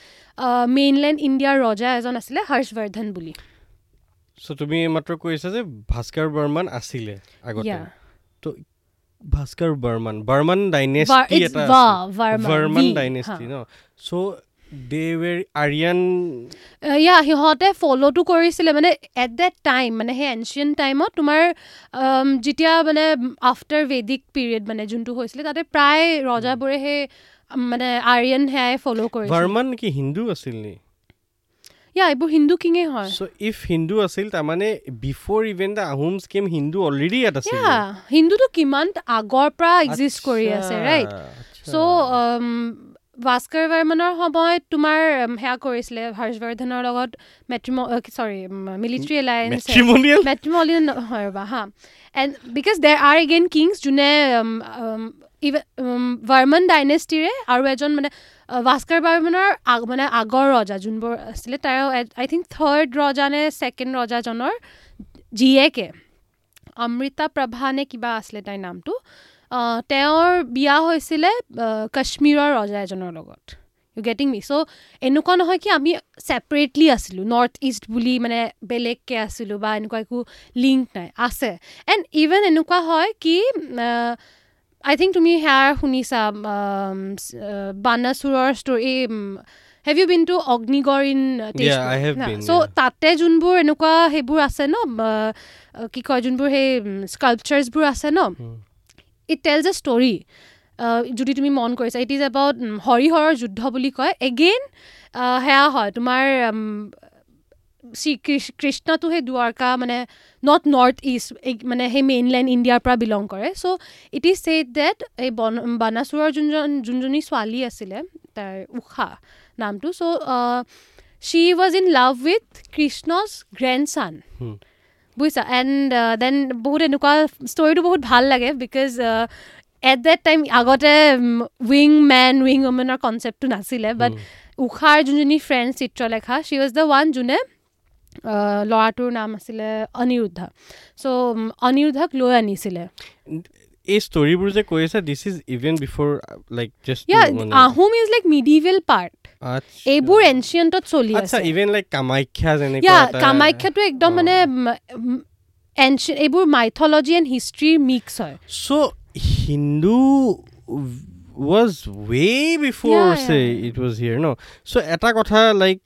মেইনলেণ্ড ইণ্ডিয়াৰ ৰজা এজন আছিলে হৰ্ষবৰ্ধন বুলি।
চ' তুমি মাত্ৰ কৈছা যে ভাস্কৰ বৰ্মন আছিলে আগতে. তো ভাস্কৰ বৰ্মন বৰ্মন ডাইনেষ্টি এটা বৰ্মন ডাইনেষ্টি। ন? চ'
ইয়া সিহঁতে ফ'ল'টো কৰিছিলে মানে এট দেট টাইম মানে সেই এনচিয়েণ্ট টাইমত তোমাৰ um, যেতিয়া মানে আফটাৰ ভেদিক পিৰিয়ড মানে যোনটো হৈছিলে তাতে প্ৰায় ৰজাবোৰে সেই um, মানে আৰিয়ান সেয়াই ফ'ল' কৰিছিলে।
বৰ্মন কি হিন্দু আছিল নি?
ইয়া এইবোৰ হিন্দু কিঙে হয়।
চ' ইফ হিন্দু আছিল তাৰমানে before even the Ahoms came Hindu already ইয়াত আছিল।
হিন্দুটো কিমান আগৰ পৰা এক্সিষ্ট কৰি আছে ৰাইট চ' ভাস্কৰ বৰ্মনৰ সময়ত তোমাৰ সেয়া কৰিছিলে হৰ্ষবৰ্ধনৰ লগত মেট্ৰিম চৰি মিলিটাৰী এলায়েন্স মেট্ৰিমলিয়ন নহয় ৰ'বা হা। And because there are again kings যোনে ভাৰ্মন ডাইনেষ্টিৰে আৰু এজন মানে ভাস্কৰ বৰ্মনৰ আগ- মানে আগৰ ৰজা যোনবোৰ আছিলে তেওঁ আই থিংক থাৰ্ড ৰজা নে ছেকেণ্ড ৰজাজনৰ জীয়েকে অমৃতা প্ৰভা নে কিবা আছিলে তাইৰ নামটো। তেওঁৰ বিয়া হৈছিলে কাশ্মীৰৰ ৰজা এজনৰ লগত। ইউ গেটিং মি চ' এনেকুৱা নহয় কি আমি ছেপাৰেটলি আছিলোঁ নৰ্থ ইষ্ট বুলি মানে বেলেগকৈ আছিলোঁ বা এনেকুৱা একো লিংক নাই আছে। এণ্ড ইভেন এনেকুৱা হয় কি আই থিংক তুমি সেয়া শুনিছা বানাচুৰৰ story have you
been to Agnigarh in
so'
yeah.
তাতে যোনবোৰ এনেকুৱা সেইবোৰ আছে ন কি কয় যোনবোৰ সেই স্কাল্পচাৰ্ছবোৰ আছে ন ইট টেলছ এ ষ্টৰি যদি তুমি মন কৰিছা ইট ইজ এবাউট হৰিহৰৰ যুদ্ধ বুলি কয়। এগেইন সেয়া হয় তোমাৰ শ্ৰী কৃষ- কৃষ্ণটো সেই দ্বাৰকা মানে নট নৰ্থ ইষ্ট মানে সেই মেইনলেণ্ড ইণ্ডিয়াৰ পৰা বিলং কৰে। So' it is said that এই বন বানাচুৰৰ যোনজন যোনজনী ছোৱালী আছিলে তাইৰ উষা নামটো। So' she was in love with Krishna's
grandson.
বুজিছা? এণ্ড দেন বহুত এনেকুৱা ষ্টৰিটো বহুত ভাল লাগে বিকজ এট দেট টাইম আগতে উইং মেন উইং ওমেনৰ কনচেপ্টটো নাছিলে বাট উষাৰ যোনজনী friend Chitralekha she was the one যোনে আহ, ল'ৰাটোৰ নাম আছিলে অনিৰুদ্ধা। চ' অনিৰুদ্ধক লৈ আনিছিলে।
এই ষ্টৰিবোৰ যে কৈ আছে this is even before like
just Ahom is like medieval part এইবোৰ এনচিয়েণ্টত চলি আছে
ইভেন লাইক কামাখ্যা যেনেকুৱা
কামাখ্যাটো একদম। মানে এনচিয়েণ্ট এইবোৰ মাইথলজি এণ্ড হিষ্ট্ৰীৰ মিক্স হয়
way before
Yeah,
say
yeah.
it was here, no. So এটা কথা like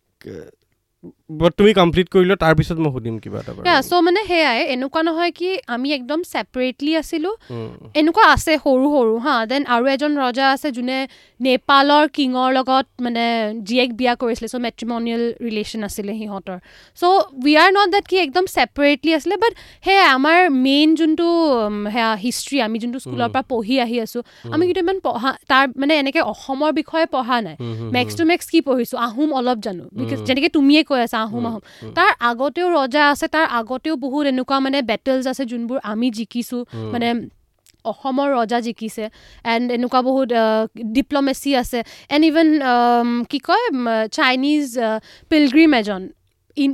তুমি কমপ্লিট কৰিলো তাৰপিছত মই সুধিম কিবা এটা
চ' মানে সেয়াই এনেকুৱা নহয় কি আমি একদম ছেপাৰেটলি আছিলোঁ। এনেকুৱা আছে সৰু সৰু হা দেন আৰু এজন ৰজা আছে যোনে নেপালৰ কিঙৰ লগত মানে জীয়েক বিয়া কৰিছিলে চ' মেট্ৰিমনিয়েল ৰিলেশ্যন আছিলে সিহঁতৰ। So' we are not that কি একদম ছেপাৰেটলি আছিলে বাট সেয়াই আমাৰ মেইন যোনটো সেয়া হিষ্ট্ৰী আমি যোনটো স্কুলৰ। পৰা পঢ়ি আহি আছোঁ আমি কিন্তু ইমান পঢ়া তাৰ মানে এনেকৈ অসমৰ বিষয়ে পঢ়া নাই। মেক্স টু মেক্স কি পঢ়িছোঁ আহোম অলপ জানো বিকজ। যেনেকৈ তুমিয়ে কৈ আছা আহোম আহোম তাৰ আগতেও ৰজা আছে তাৰ আগতেও বহুত এনেকুৱা মানে বেটেলছ আছে যোনবোৰ আমি জিকিছোঁ মানে অসমৰ ৰজা জিকিছে এণ্ড এনেকুৱা বহুত ডিপ্ল'মেচি আছে এণ্ড ইভেন কি কয় চাইনিজ পিলগ্ৰিম এজন ইন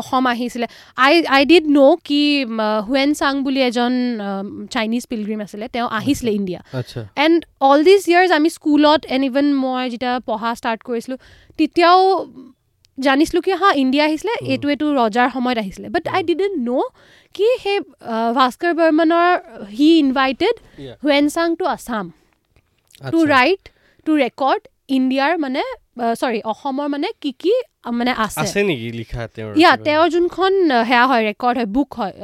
অসম আহিছিলে। আই আই ডিড ন' কি হুৱেন চাং বুলি এজন চাইনিজ পিলগ্ৰিম আছিলে তেওঁ আহিছিলে
India
and all these years আমি স্কুলত এণ্ড ইভেন মই যেতিয়া পঢ়া ষ্টাৰ্ট কৰিছিলোঁ তেতিয়াও জানিছিলোঁ কি হা ইণ্ডিয়া আহিছিলে। এইটো এইটো ৰজাৰ সময়ত আহিছিলে বাট আই। ডিডেণ্ট ন' কি সেই ভাস্কৰ বৰ্মনৰ
he
invited. Hiuen Tsang to Assam
too.
Right to record ইণ্ডিয়াৰ মানে চৰি অসমৰ মানে কি কি মানে আছে
নেকি লিখা তেওঁৰ
ইয়া
কিবা?
তেওঁৰ যোনখন সেয়া হয় ৰেকৰ্ড হয় বুক হয়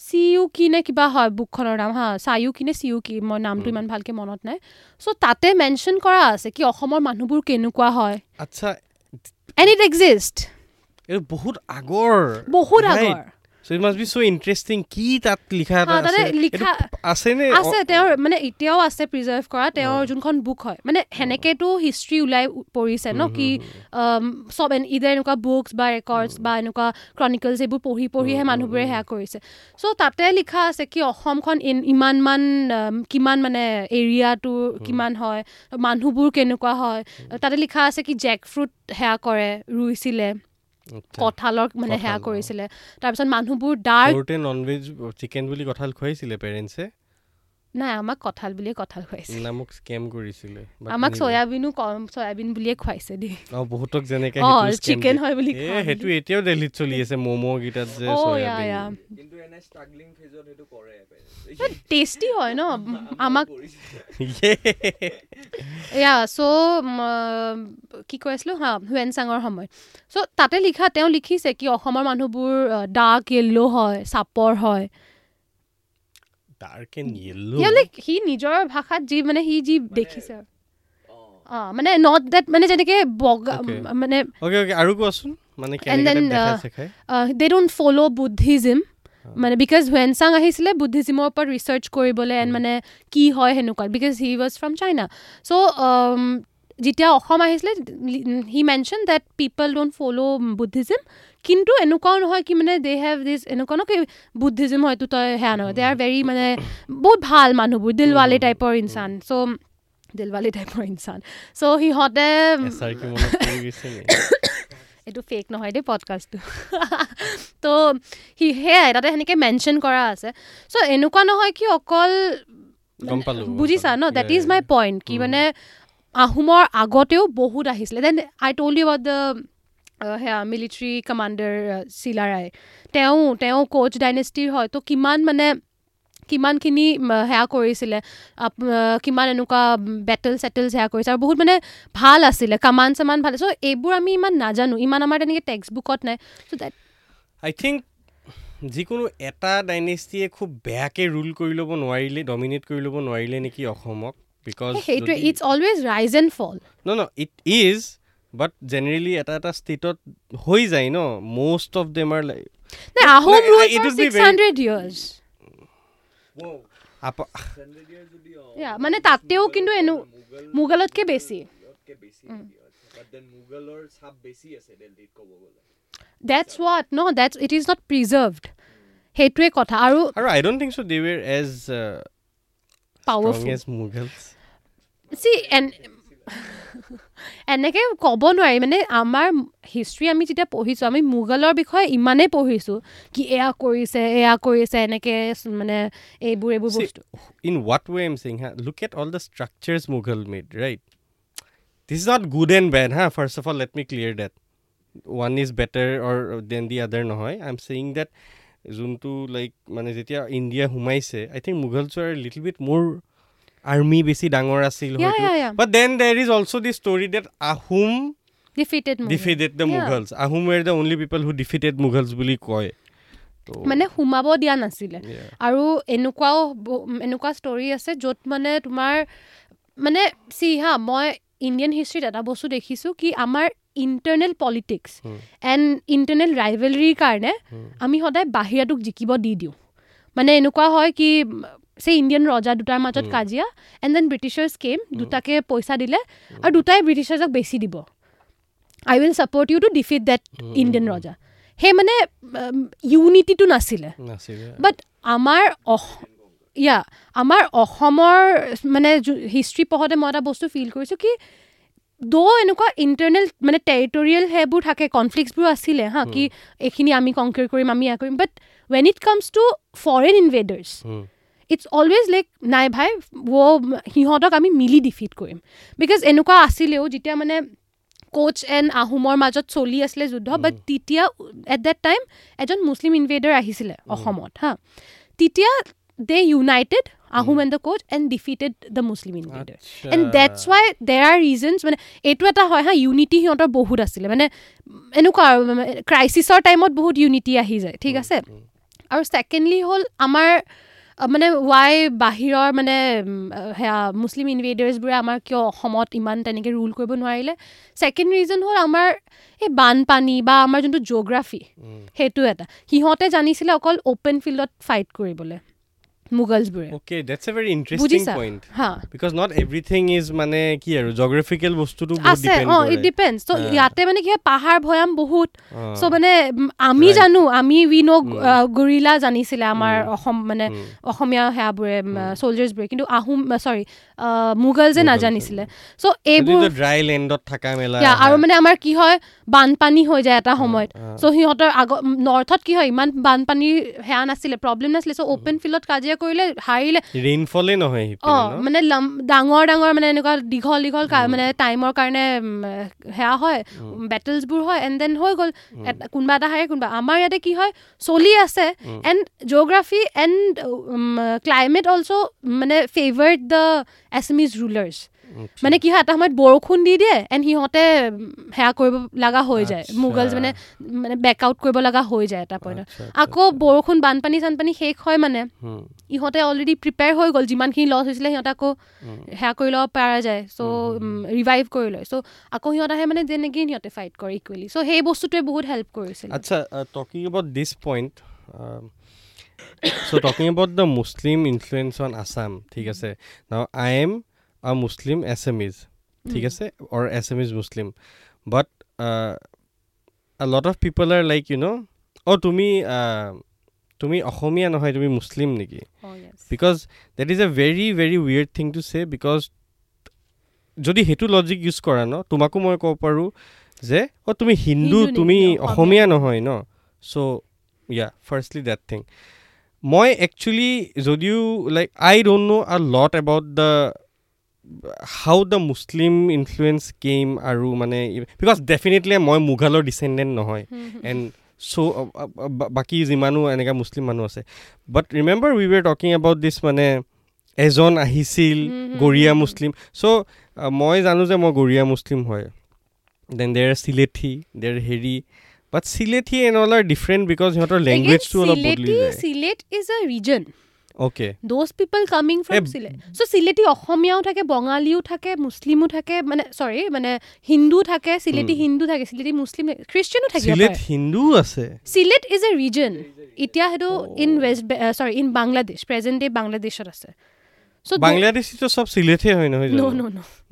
চি ইউ কি নে কিবা হয় বুকখনৰ নাম হা চাইউ কি নে চি ইউ কি মই নামটো। ইমান ভালকৈ মনত নাই চ' তাতে মেনশ্যন কৰা আছে কি অসমৰ মানুহবোৰ কেনেকুৱা হয়
আচ্ছা
এণ্ড ইট এক্সিষ্ট
এইটো বহুত আগৰ
বহুত. আগৰ
কি তাত লিখা এটা আছে?
লিখা
আছে নে
আছে তেওঁৰ মানে এতিয়াও আছে প্ৰিজাৰ্ভ কৰা তেওঁৰ। যোনখন বুক হয়। মানে সেনেকেতো হিষ্ট্ৰী ওলাই পৰিছে ন? কি চব ইদাৰ এনেকুৱা বুকছ বা ৰেকৰ্ডছ বা এনেকুৱা ক্ৰনিকলছ এইবোৰ পঢ়ি পঢ়িহে মানুহবোৰে সেয়া কৰিছে। চ' তাতে লিখা আছে কি অসমখন ইমানমান কিমান মানে এৰিয়াটো কিমান হয় মানুহবোৰ কেনেকুৱা হয়। তাতে লিখা আছে কি জেক ফ্ৰুট সেয়া কৰে ৰুইছিলে। কঁঠালৰ মানে সেয়া। কৰিছিলে। তাৰপিছত মানুহবোৰ ডাৰ্ক
নন ভেজ চিকেন বুলি কঁঠাল খুৱাইছিলে পেৰেণ্টছে
নাই আমাক কঁঠাল বুলিয়ে কঁঠাল খুৱাইছে।
না মোক স্কেম কৰিছিলে
আমাক. চয়াবিনো কম চয়াবিন বুলিয়ে খুৱাইছে দেই।
অ বহুতক যেনেকে
অ
সেইটো
চিকেন। হয় বুলি খুৱাই
সেইটো এতিয়াও দিল্লীত চলি আছে ম'ম' কেইটাত যে
ইয়া
চয়াবিন।
ইয়া।
কিন্তু এনে ষ্ট্ৰাগলিং ফেজত সেইটো কৰে
টেষ্টি হয় ন? আমাক. এয়া চ' কি কৈ আছিলোঁ? হা হুৱেন চাঙৰ সময় চ' তাতে লিখা তেওঁ লিখিছে কি অসমৰ মানুহবোৰ ডাৰ্ক য়েল্ল' হয় চাপৰ হয়।
And yellow.
ইয়া লাইক সি নিজৰ ভাষাত যি মানে সি যি দেখিছে মানে নট দেট মানে যেনেকে বগা. মানে
আৰু কোৱাচোন মানে
uh,
চেখাই
দে ডোণ্ট ফ'ল' বুদ্ধিজিম মানে বিকজ হুৱেন চাং আহিছিলে বুদ্ধিজিমৰ ওপৰত ৰিচাৰ্চ কৰিবলৈ এণ্ড. মানে কি হয় সেনেকুৱা because he was from China so' যেতিয়া অসম আহিছিলে he mention that people don't follow' Buddhism কিন্তু এনেকুৱাও নহয় কি মানে দে হেভ দিছ এনেকুৱা ন কি বুদ্ধিজিম হয়তো তই সেয়া নহয় দে আৰ ভেৰি মানে বহুত ভাল মানুহবোৰ দিলৱালে টাইপৰ ইনচান চ' দিলৱালে টাইপৰ ইনচান চ' সিহঁতে? এইটো ফেক নহয় দেই পডকাষ্টটো তো সি সেয়াই তাতে সেনেকৈ মেনশ্যন কৰা আছে চ' এনেকুৱা নহয় কি অকল বুজিছা ন
Yeah,
ইজ মাই. পইণ্ট কি। মানে আহোমৰ আগতেও বহুত আহিছিলে। Then I told you about the সেয়া মিলিটাৰী কমাণ্ডাৰ চিলাৰাই তেওঁ তেওঁ কোচ ডাইনেষ্টিৰ হয় তো কিমান মানে কিমানখিনি সেয়া কৰিছিলে। কিমান এনেকুৱা বেটেল চেটেল সেয়া কৰিছে। আৰু বহুত মানে ভাল আছিলে কামান চামান ভাল। চ' এইবোৰ আমি ইমান নাজানো। ইমান আমাৰ তেনেকৈ টেক্সট বুকত নাই। চ' দেট
আই থিংক যিকোনো এটা ডাইনেষ্টিয়ে খুব বেয়াকৈ ৰুল কৰি ল'ব নোৱাৰিলে ডমিনেট কৰি ল'ব নোৱাৰিলে নেকি অসমক? বিকজ
সেইটোৱে it's always rise and fall
ন ন ইট ইজ বাট জেনেৰেলি এটা এটা ষ্টেটত হৈ যায় ন? Most of
them are
like
মানে তাতেও কিন্তু এনো মোগলতকৈ বেছি। That's what no that's it is not preserved সেইটোৱে কথা আৰু
আৰু I don't think so' they
were
as powerful
see and এনেকৈ ক'ব নোৱাৰি মানে আমাৰ হিষ্ট্ৰী আমি যেতিয়া পঢ়িছোঁ আমি মোগলৰ বিষয়ে ইমানেই পঢ়িছোঁ কি এয়া কৰিছে এয়া কৰিছে এনেকৈ মানে এইবোৰ এইবোৰ বস্তু।
In what way am saying হা look at all the structures Mughal made right this is not good and bad হা first of all let me clear that one is better or than the other নহয়। আই এম চিং ডেট যোনটো লাইক মানে যেতিয়া ইণ্ডিয়া সোমাইছে I think Mughals are little bit more army বেছি ডাঙৰ আছিল. But then there is also' the story that
Ahom
defeated defeated
the.
Mughals Ahom were the only people who defeated Mughals বুলি কয়
মানে সোমাব দিয়া নাছিলে. আৰু এনেকুৱাও এনেকুৱা ষ্টৰি আছে য'ত মানে তোমাৰ মানে চি হা মই ইণ্ডিয়ান হিষ্ট্ৰীত এটা বস্তু দেখিছোঁ কি আমাৰ ইণ্টাৰনেল পলিটিক্স. এণ্ড ইণ্টাৰনেল ৰাইভেলৰীৰ কাৰণে. আমি সদায় বাহিৰাটোক জিকিব দি দিওঁ মানে এনেকুৱা হয় কি চে ইণ্ডিয়ান ৰজা দুটাৰ মাজত. কাজিয়া এণ্ড দেন ব্ৰিটিছাৰ্ছ কেম দুটাকে পইচা দিলে আৰু দুটাই ব্ৰিটিছাৰ্ছক বেছি দিব I will support you to defeat that Indian ৰজা সেই মানে ইউনিটিটো নাছিলে বাট আমাৰ ইয়া আমাৰ অসমৰ মানে হিষ্ট্ৰী পঢ়োঁতে মই এটা বস্তু ফিল কৰিছোঁ কি দ' এনেকুৱা ইণ্টাৰনেল মানে টেৰিটৰিয়েল সেইবোৰ থাকে কনফ্লিক্টছবোৰ আছিলে হা কি এইখিনি আমি কংকাৰ কৰিম আমি এয়া কৰিম but when it comes to foreign
invaders.
It's always like নাই ভাই ৱ সিহঁতক আমি মিলি ডিফিট কৰিম। বিকজ এনেকুৱা আছিলেও যেতিয়া মানে কোচ এণ্ড আহোমৰ মাজত চলি আছিলে যুদ্ধ বাট তেতিয়া এট দেট টাইম এজন মুছলিম ইনভেডাৰ আহিছিলে অসমত হা তেতিয়া they united Ahom and the Koch and defeated the Muslim invader and that's why there are reasons মানে এইটো এটা হয় হা ইউনিটি সিহঁতৰ বহুত আছিলে মানে এনেকুৱা আৰু ক্ৰাইচিছৰ টাইমত বহুত ইউনিটি আহি যায় ঠিক আছে আৰু ছেকেণ্ডলি হ'ল আমাৰ মানে ৱাই বাহিৰৰ মানে সেয়া মুছলিম ইনভেডাৰ্ছবোৰে আমাৰ কিয় অসমত ইমান তেনেকৈ ৰুল কৰিব নোৱাৰিলে ছেকেণ্ড ৰিজন হ'ল আমাৰ এই বানপানী বা আমাৰ যোনটো জিঅ'গ্ৰাফী সেইটো এটা সিহঁতে জানিছিলে অকল অ'পেন ফিল্ডত ফাইট কৰিবলৈ মোগলছবোৰে
okay that's a very interesting
বুজিছা?
পইণ্ট
হা।
বিকজ নট এভৰিথিং ইজ মানে কি আৰু জগ্ৰাফিকেল বস্তুটো বহুত
আছে
ডিপেণ্ড
অঁ ইট
কৰে
ডিপেণ্ডছ ত'
হা।
ইয়াতে মানে কি হয় পাহাৰ ভৈয়াম বহুত। চ' মানে আমি. জানো আমি উই ন'
Mm.
গৰিলা জানিছিলে আমাৰ. অসম মানে অসমীয়া সেয়াবোৰে. চলজাৰ্ছবোৰে কিন্তু আহোম চৰি মোগলছে নাজানিছিলে। চ'
এইবোৰ
এইবোৰ
ড্ৰাই লেণ্ডত থকা মেলা
Yeah, আৰু মানে আমাৰ কি হয় বানপানী হৈ যায় এটা সময়ত। চ' সিহঁতৰ আগ নৰ্থত কি হয় ইমান বানপানীৰ সেয়া নাছিলে প্ৰব্লেম নাছিলে। চ' অ'পেন ফিল্ডত কাজিয়া কৰিলে হাৰিলে
ৰেইনফলে নহয়
অঁ? মানে ডাঙৰ ডাঙৰ মানে এনেকুৱা দীঘল দীঘল মানে টাইমৰ কাৰণে সেয়া হয় বেটেলছবোৰ হয় এণ্ড দেন হৈ গ'ল কোনোবা এটা হাৰে কোনোবা আমাৰ ইয়াতে কি হয় চলি আছে and geography and climate also' মানে ফেভাৰ্ড দ্য এছমিজ ৰুলাৰ্ছ। মানে কি হয় এটা সময়ত বৰষুণ দি দিয়ে এণ্ড সিহঁতে সেয়া কৰিব লগা হৈ যায়। মোগলছ মানে মানে বেক আউট কৰিব লগা হৈ যায় এটা পইণ্টত আকৌ বৰষুণ বানপানী চানপানী শেষ হয় মানে। ইহঁতে অলৰেডি প্ৰিপেয়াৰ হৈ গ'ল যিমানখিনি লছ হৈছিলে সিহঁতে আকৌ। সেয়া কৰি ল'ব পৰা যায়। চ' ৰিভাইভ কৰি লয়। চ' আকৌ সিহঁত আহে মানে যেনেকৈ সিহঁতে ফাইট কৰে ইকুৱেলি চ' সেই বস্তুটোৱে বহুত হেল্প কৰিছিল।
আচ্ছা talking about this point so' talking about the Muslim influence on Assam ঠিক আছে? Now I am a Muslim Assamese ঠিক
Mm.
আছে or as am is Muslim but a lot of people are like you know' অ' তুমি uh, তুমি অসমীয়া নহয় তুমি মুছলিম নেকি. Because that is a very very weird thing to say because যদি সেইটো লজিক ইউজ কৰা ন তোমাকো মই ক'ব পাৰোঁ যে অ' তুমি হিন্দু? তুমি
অসমীয়া।
নহয় ন so' yeah firstly that thing মই একচুৱেলি যদিও like I don't know' a lot about the how the Muslim influence came আৰু মানে বিকজ ডেফিনেটলি মই মোগলৰ ডিচেণ্ডেণ্ট নহয়. এণ্ড চ' বাকী যিমানো এনেকুৱা মুছলিম মানুহ আছে but remember we were talking about this মানে এজন আহিছিল গৰীয়া। মুছলিম চ' মই জানো যে মই গৰীয়া মুছলিম হয় দেন দেৰ চিলেঠি দেৰ হেৰি but Sylheti and all are different because সিহঁতৰ লেংগুৱেজটো অলপ বদলি যায়.
Okay people coming from
Eh,
Sylhet. So Sylheti অসমীয়াও থাকে বঙালীও থাকে মুছলিমো থাকে মানে চৰি মানে হিন্দু থাকে চিলেটি. হিন্দু থাকে চিলেটি মুছলিম খ্ৰীষ্টিয়ানো থাকে
হিন্দু আছে
চিলেট ইজ এ ৰিজন এতিয়া সেইটো. ইন ৱেষ্ট চৰি ইন বাংলাদেশ প্ৰেজেণ্ট ডে বাংলাদেশত আছে চ'
বাংলাদেশীটো চব চিলেটহে হয় নহয়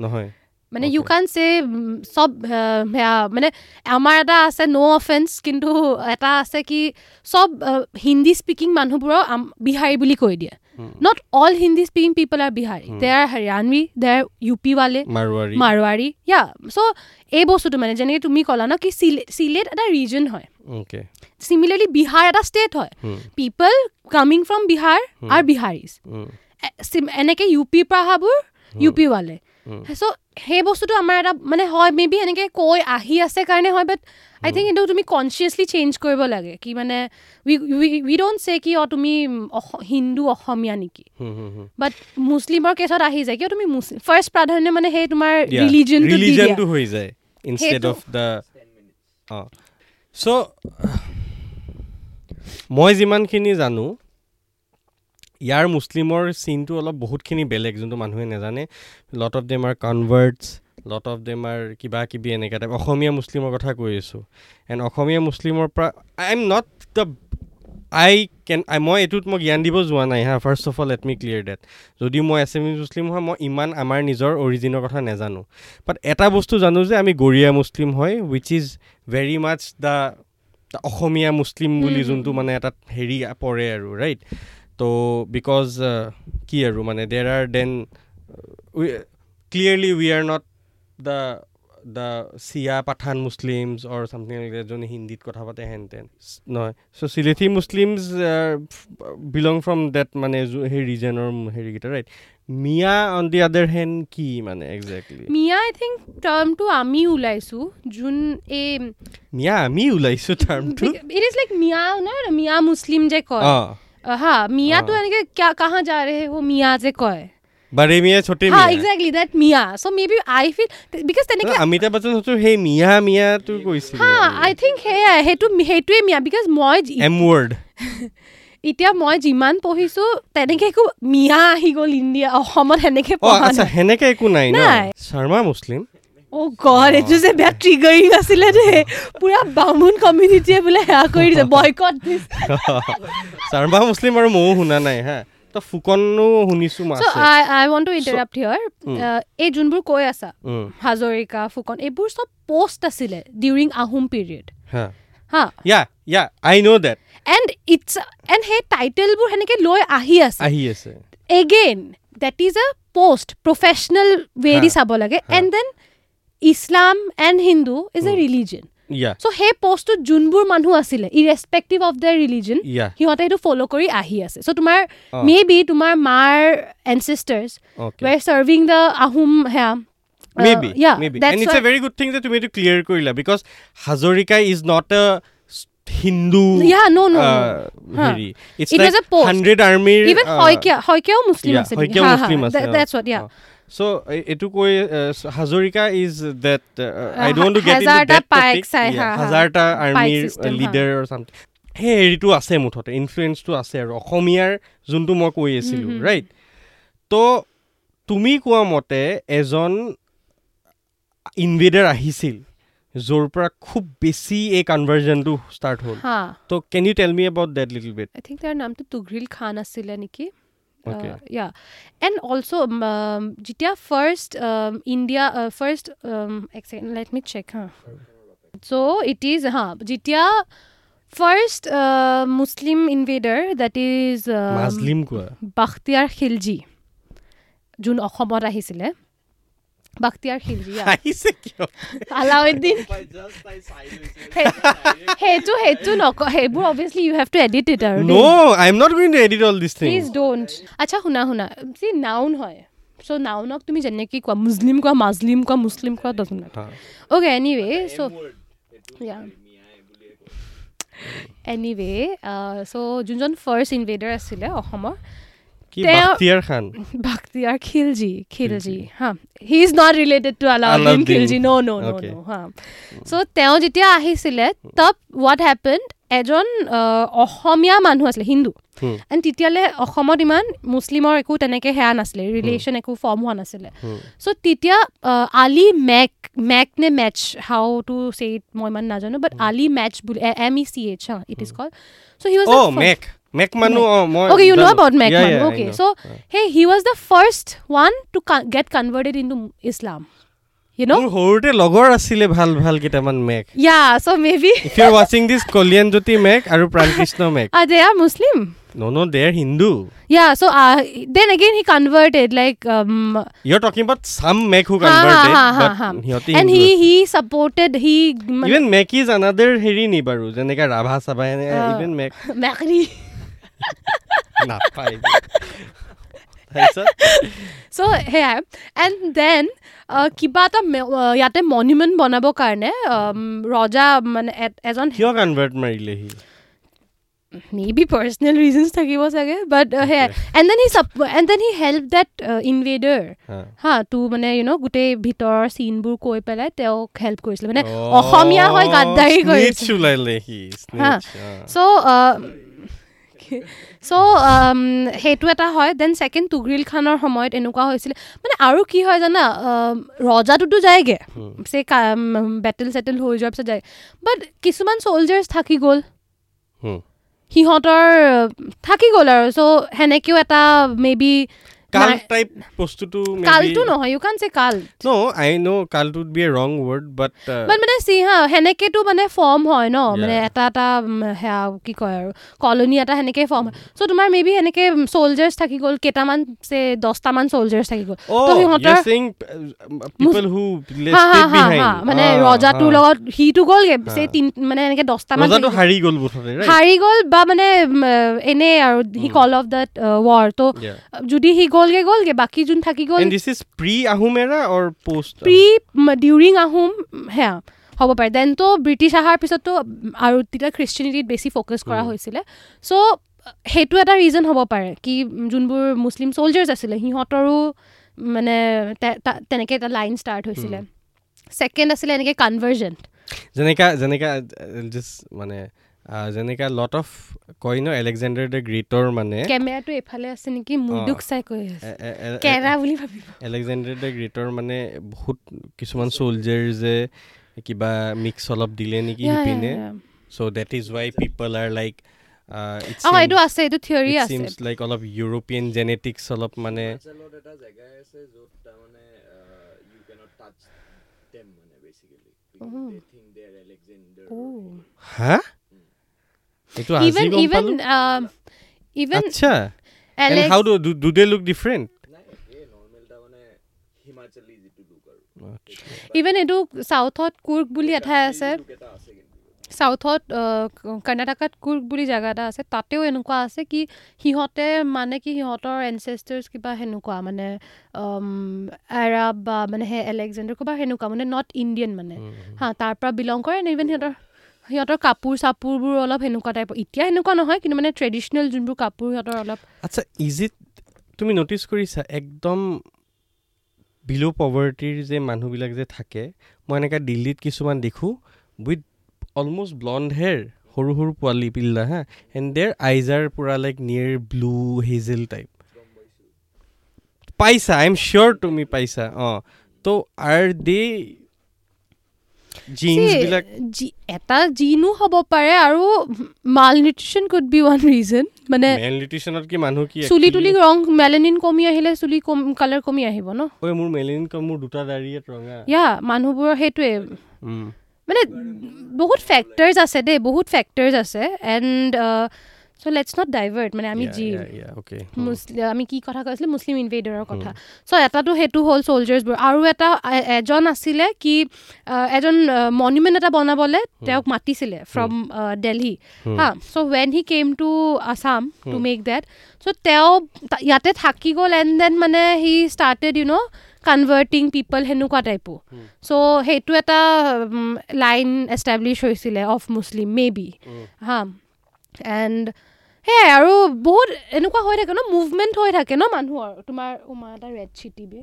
নহয়
মানে ইউ. কান চে চব সেয়া মানে আমাৰ এটা আছে ন' অফেন্স কিন্তু এটা আছে কি চব হিন্দী স্পিকিং মানুহবোৰক বিহাৰী বুলি কৈ দিয়ে।
Hmm.
Not all Hindi speaking people are Bihari.
Hmm.
They are Haryanvi they are U P ৱালে
Marwari
yeah so এই বস্তুটো মানে যেনেকৈ তুমি ক'লা ন কি চিলেট চিলেট এটা ৰিজন হয়। চিমিলাৰলি বিহাৰ এটা ষ্টেট হয়। People coming from Bihar
Hmm.
Are Biharis এনেকৈ ইউ পিৰ পৰা অহাবোৰ ইউ পি ৱালে
Hmm.
চ' সেই বস্তুটো আমাৰ এটা মানে হয় মে বি এনেকৈ কৈ আহি আছে কাৰণে হয় বাট আই থিংক এইটো তুমি কনচিয়াছলি চেঞ্জ কৰিব লাগে কি মানে উই ডোণ্ট চে কি অঁ তুমি হিন্দু অসমীয়া নেকি? বাট মুছলিমৰ কেছত আহি যায় কিয় তুমি মুছলিম ফাৰ্ষ্ট প্ৰাধান্য মানে সেই তোমাৰ ৰিলিজনটো
হৈ যায় ইনষ্টেড
সেইটো।
অফ দ্য অঁ। চ' মই যিমানখিনি জানো ইয়াৰ মুছলিমৰ চিনটো অলপ বহুতখিনি বেলেগ যোনটো মানুহে নাজানে। Lot of them are converts lot of them are কিবা কিবি এনেকুৱা টাইপ অসমীয়া মুছলিমৰ কথা কৈ আছোঁ। এণ্ড অসমীয়া মুছলিমৰ পৰা I am not the I can মই এইটোত মই জ্ঞান দিব যোৱা নাই হা first of all let me clear that যদিও মই এছামিজ মুছলিম হয় মই ইমান আমাৰ নিজৰ অৰিজিনৰ কথা নাজানো। বাট এটা বস্তু জানো যে আমি গৰীয়া মুছলিম হয় which is very much the Asomiya Muslim বুলি যোনটো মানে এটা হেৰি পৰে আৰু ৰাইট ত' বিকজ কি আৰু মানে there are then clearly we are not the the চিয়া পাঠান মুছলিমছ অৰ চামথিং যোনে হিন্দীত কথা পাতে হেন তেন নহয়। So' Sylheti Muslims belong from that মানে সেই ৰিজনৰ হেৰিকেইটা ৰাইট মিয়া অন দি আদাৰ হেণ্ড কি মানে একজেক্টলি
মিয়া আই থিংক টাৰ্মটো আমি ওলাইছোঁ যোন এই
মিয়া আমি ওলাইছোঁ টাৰ্মটো
ইট ইজ লাইক মিয়া নহয় মিয়া মুছলিম যে কয় हाँ मियाँ तो
हाँ।
यानी कि क्या कहाँ जा रहे हैं वो मियाँ से कहे
বাৰে মিয়া ছটে
हाँ
মিয়া
एग्जैक्टली दैट मियाँ so maybe I feel because তেনেকে
অমিতাভ বচ্চন হয়তো সেই মিয়া মিয়াটো কৈছিল
হা আই থিংক সেয়াই সেইটো সেইটোৱে মিয়া বিকজ মই যি-
এম ৱৰ্ড
এতিয়া মই যিমান পঢ়িছোঁ তেনেকে একো মিয়া আহি গ'ল ইণ্ডিয়া অসমত সেনেকে
অ
পঢ়া
আচ্ছা
নাই
সেনেকে একো নাই ন
নাই।
শৰ্মা মুছলিম
অ' গড এইটো যে বেয়া ট্ৰিগাৰিং আছিলে দেই। পুৰা বামুণ কমিউনিটিয়ে বোলে সেয়া কৰি দিছে বয়কট
শৰ্মা মুছলিম আৰু ময়ো শুনা নাই হা। ফুকনো শুনিছো
I I want to interrupt
here.
এই যোনবোৰ কৈ আছা হাজৰিকা ফুকন এইবোৰ চব পষ্ট আছিলে ডিউৰিং আহোম পিৰিয়ড
হা। I know' that
and it's and সেই টাইটেলবোৰ সেনেকৈ লৈ আহি আছে।
আহি আছে।
Again that is a post professional ৱেদি
হা,
চাব লাগে। And then Islam and Hindu
is
a.
Religion
so' সেই পষ্টটোত যোনবোৰ মানুহ আছিলে ইৰেচপেক্টিভ অফ দ্য ৰিলিজন সিহঁতে সেইটো ফ'ল' কৰি আহি আছে চ' তোমাৰ। মে বি তোমাৰ মাৰ
ancestors
were serving the Ahom সেয়া
a very good thing that তুমি এইটো ক্লিয়াৰ কৰিলা s- Hindu
Yeah, no, no, no.
uh,
Huh.
হেৰি
a post.
100 army
ইভেন শইকীয়াও মুছলিম আছে
এ- এইটো কৈ Hazarika is that I don't to get
হাজাৰটা
দেট আৰ্মিৰ। লিডাৰ চামথিং সেই হেৰিটো আছে মুঠতে ইনফ্লুৱেঞ্চটো আছে আৰু অসমীয়াৰ যোনটো মই কৈ আছিলোঁ। ৰাইট তো তুমি কোৱা মতে এজন ইনভেডাৰ আহিছিল য'ৰ পৰা খুব বেছি এই কনভাৰ্জনটো ষ্টাৰ্ট হ'ল।
হা।
তো can you tell me about that little bit
I think তাৰ নামটো তুঘ্ৰিল খান আছিলে নেকি? ইয়া এণ্ড অলছ' যেতিয়া ফাৰ্ষ্ট ইণ্ডিয়া ফাৰ্ষ্ট এক ছেকেণ্ড লেট মি চেক হা চ' ইট ইজ হা যেতিয়া first Muslim invader
that is
Bakhtiyar Khilji যোন অসমত আহিছিলে. বাখতিয়াৰ খিলজী yeah.
আহিছে কিয়?
আলাউদ্দিন সেইটো সেইটো নক সেইবোৰ obviously you have to edit it আৰু
no I am not going to edit all this
please
things
don't আচ্ছা শুনা শুনা। যি নাউন হয় চ' নাউনক তুমি যেনেকৈ কোৱা মুছলিম কোৱা মাজলিম কোৱা মুছলিম কোৱা ডজন অ'কে এনিৱে চ'. এনিৱে চ' যোনজন ফাৰ্ষ্ট ইনভেডাৰ আছিলে অসমৰ
কি বাখতিয়াৰ খান
বাখতিয়াৰ খিলজী খিলজী হা he is not related
to
Alauddin. Khilji no' no'
no'.
No' হা চ' তেওঁ যেতিয়া আহিছিলে তব হোৱাট হেপেণ্ড এজন অসমীয়া মানুহ আছিলে হিন্দু।
Hmm.
এণ্ড তেতিয়ালৈ অসমত ইমান মুছলিমৰ একো তেনেকৈ সেয়া নাছিলে ৰিলেশ্যন একো ফৰ্ম হোৱা নাছিলে।
Hmm.
চ' তেতিয়া আহ, আলি মেক মেক নে Mech how to say it মই ইমান নাজানো বাট আলি মেচ বুলি এম ই চি এইচ হা it is call so' he
was Mech Mech মানু অ মই
okay you know about
Mech মানু
okay so he he was the first one to get converted into Islam you know
হোরতে লগৰ আছিলে ভাল ভাল কিটামান Mech
yeah so maybe
if you are watching this Kalyan Jyoti Mech আৰু Pranakrishna Mech
uh they are Muslim
no no they are Hindu
yeah so then again he converted like you are
talking
about some
Mech
who
converted
and he he supported he
even Mech is another হেরি নি জেনেকা ৰাভা
সাবা
ইভেন মেক
মেকৰি
নাপায় তাৰপিছত
so সেয়াই এণ্ড দেন কিবা এটা ইয়াতে মনুমেণ্ট বনাবৰ কাৰণে ৰজা মানে এজন
কিয় কনভাৰ্ট মাৰিলে সি
maybe personal reasons থাকিব চাগে but uh, সেয়াই and then he sup- and then he helped that uh, invader.
হা
হা তো মানে ইউ ন' গোটেই ভিতৰৰ চিনবোৰ কৈ পেলাই তেওঁক হেল্প কৰিছিলে মানে অসমীয়া হৈ গাদ্দাৰী হা।
স্নেচ
চ' চ' um, সেইটো এটা হয়। দেন ছেকেণ্ড তুগৰিল খানৰ সময়ত এনেকুৱা হৈছিলে। মানে আৰু কি হয় জানা ৰজাটোতো যায়গৈ। চে বেটেল চেটেল হৈ যোৱাৰ পিছত যায়। বাট কিছুমান চলজাৰ্ছ থাকি গ'ল। সিহঁতৰ থাকি গ'ল আৰু। চ' সেনেকেও এটা মে বি
কাল টাইপ বস্তুটো
কালটো নহয় ইউ কান চে কাল।
নো আই নো কালটো বি এ ৰং ৱৰ্ড বাট
বাট মানে চি হা সেনেকেতো মানে ফৰ্ম হয় ন? মানে. এটা এটা সেয়া কি কয় আৰু কলনি এটা সেনেকেই ফৰ্ম হয়। চ' তোমাৰ মে বি সেনেকে চলজাৰ্ছ থাকি গ'ল কেইটামান চে দহটামান চলজাৰ্ছ থাকি গ'ল। তো সিহঁতৰ-
হা
হা মানে ৰজাটোৰ লগত সিটো গ'লগে মানে এনেকে দহটামান গ'ল।
হাৰি গ'ল?
হাৰি গ'ল বা মানে উম, এনে আৰু he call off that war তো. যদি সি গ'লগে গ'লগে বাকী যোন থাকি গ'ল? প্ৰি ডিউৰিং আহোম সেয়া হ'ব পাৰে। দেনতো ব্ৰিটিছ অহাৰ পিছততো আৰু তেতিয়া খ্ৰীষ্টিয়ানিটিত বেছি ফ'কাছ কৰা। হৈছিলে। চ' সেইটো এটা ৰিজন হ'ব পাৰে কি যোনবোৰ মুছলিম চলজাৰ্ছ আছিলে সিহঁতৰো মানে তে- তা- তেনেকৈ এটা লাইন ষ্টাৰ্ট হৈছিলে। ছেকেণ্ড আছিলে এনেকৈ কনভাৰ্জেণ্ট
যেনেকা যেনেকা জাষ্ট মানে যেনেকা লট অফ কয় ন এলেকজেণ্ডাৰ দ্য গ্ৰেটৰ মানে
কেমেৰাটো এইফালে আছে নেকি? মুডুক চাই কৈ আছে। কেৰা বুলি ভাবিব।
এলেকজেণ্ডাৰ দ্য গ্ৰেটৰ মানে বহুত কিছুমান চলজাৰ যে কিবা মিক্স অলপ দিলে নেকি সিপিনে. So' that is why people are like
অঁ এইটো আছে এইটো থিয়ৰী আছে।
চিমছ লাইক অলপ ইউৰোপিয়ান জেনেটিক্স অলপ মানে
হিমাচলত এটা জেগাই আছে য'ত তাৰমানে ইউ কেনট টাচ টেম মানে basically. They think they are
Alexander.
হা এইটো আজি
ইভেন
গম
ইভেন
পালোঁ
ইভেন
আচ্ছা and how do do they look different
নাই একে নৰ্মেল তাৰমানে হিমাচলী যিটো লুক আৰু
ইভেন এইটো চাউথত কুৰ্ক বুলি এঠাই আছে চাউথত কৰ্ণাটকাত কুৰ্ক বুলি জেগা এটা আছে তাতেও এনেকুৱা আছে কি সিহঁতে মানে কি সিহঁতৰ এনচেষ্টাৰ্ছ কিবা সেনেকুৱা মানে এৰাব বা মানে সেই এলেকজেণ্ডাৰ কিবা সেনেকুৱা মানে নট ইণ্ডিয়ান মানে হা তাৰ পৰা বিলং কৰে ইভেন সিহঁতৰ সিহঁতৰ কাপোৰ চাপোৰবোৰ অলপ সেনেকুৱা টাইপৰ এতিয়া সেনেকুৱা নহয় কিন্তু মানে ট্ৰেডিশ্যনেল যোনবোৰ কাপোৰ সিহঁতৰ অলপ
আচ্ছা ইজিত তুমি ন'টিছ কৰিছা একদম বিল' পভাৰ্টিৰ যে মানুহবিলাক যে থাকে মই এনেকৈ দিল্লীত কিছুমান দেখোঁ উইথ অলমষ্ট ব্লণ্ড হেয়াৰ সৰু সৰু পোৱালি পিল্লা হা এণ্ড দেৰ আইজ আৰ পূৰা like near blue hazel type পাইছা আই এম চিয়'ৰ তুমি পাইছা অঁ ত' আৰ দে জিন্স
See,
বিলাক
জি- এটা জিনো হ'ব পাৰে আৰু মাল nutrition could be one reason মানে চুলি তুলি ৰং মেলেনিন কমি আহিলে চুলি কালাৰ কমি আহিব ন? ইয়া মানুহবোৰৰ সেইটোৱে। মানে বহুত ফেক্টৰ্ছ আছে দেই বহুত ফেক্টৰ্ছ আছে। And so' let's not divert মানে আমি যি. মুছলি আমি কি কথা কৈছিলোঁ মুছলিম ইনভেডাৰৰ কথা। চ' এটাটো সেইটো হ'ল চ'লজাৰ্ছবোৰ আৰু এটা এজন আছিলে কি এজন মনুমেণ্ট এটা বনাবলৈ তেওঁক মাতিছিলে ফ্ৰম দেলহি হা so' when he came to Assam to make that so' তেওঁ ইয়াতে থাকি গ'ল এণ্ড দেন মানে he started you know' converting people সেনেকুৱা টাইপো চ' সেইটো এটা লাইন এষ্টাব্লিছ হৈছিলে অফ মুছলিম মে বি হা। এণ্ড সেয়াই আৰু বহুত এনেকুৱা হৈ থাকে ন মুভমেণ্ট হৈ থাকে ন মানুহৰ তোমাৰ উমা এটা ৰেড চিটি বে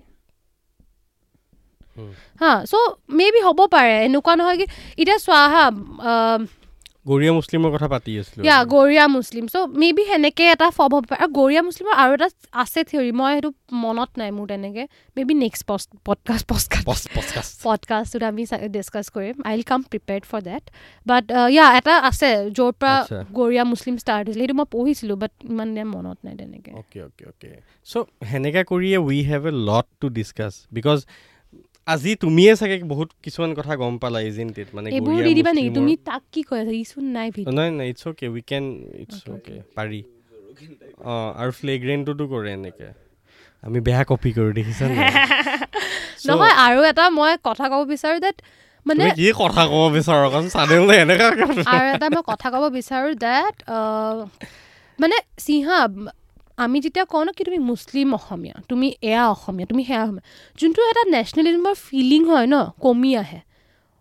হা চ' মে বি হ'ব পাৰে এনেকুৱা নহয় কি এতিয়া চোৱা হা
গৰিয়া মুছলিমৰ কথা পাতি আছিলো
ইয়া গৰিয়া মুছলিম। চ' মে বি সেনেকৈ এটা ফৰ্ম হ'ব পাৰে। আৰু গৰিয়া মুছলিমৰ আৰু এটা আছে থিয়ৰী মই সেইটো মনত নাই মোৰ তেনেকৈ। May be next podcast
podcast podcast.
পডকাষ্টটোত আমি ডিছকাছ কৰিম। I will come prepared for that but yeah এটা আছে য'ৰ পৰা। গৰিয়া মুছলিম ষ্টাৰ্ট হৈছিলে। সেইটো মই পঢ়িছিলোঁ বাট ইমান মনত নাই তেনেকৈ।
অ'কে অ'কে অ'কে চ' সেনেকা কৰিয়ে we have a lot to discuss because আজি তুমিয়ে চাগে বহুত কিছুমান কথা গম পালা এজেণ্টিত মানে
এইবোৰ দি দিবা নেকি? তুমি তাক কি কৈ আছা? ইচোন নাই
নাই নাই it's okay we can it's okay পাৰি। অঁ আৰু ফ্লেগ্ৰেণ্টটোতো কৰে এনেকে। আমি বেয়া কপি কৰোঁ দেখিছা
নহয় আৰু এটা মই কথা ক'ব বিচাৰোঁ দেট মানে
কি কথা ক'ব বিচাৰা? কাৰণ এনেকা
আৰু এটা মই কথা ক'ব বিচাৰোঁ দেট মানে চিহা আমি যেতিয়া কওঁ ন কি তুমি মুছলিম অসমীয়া তুমি এয়া অসমীয়া তুমি সেয়া অসমীয়া যোনটো এটা নেশ্যনেলিজমৰ ফিলিং হয় ন কমি আহে।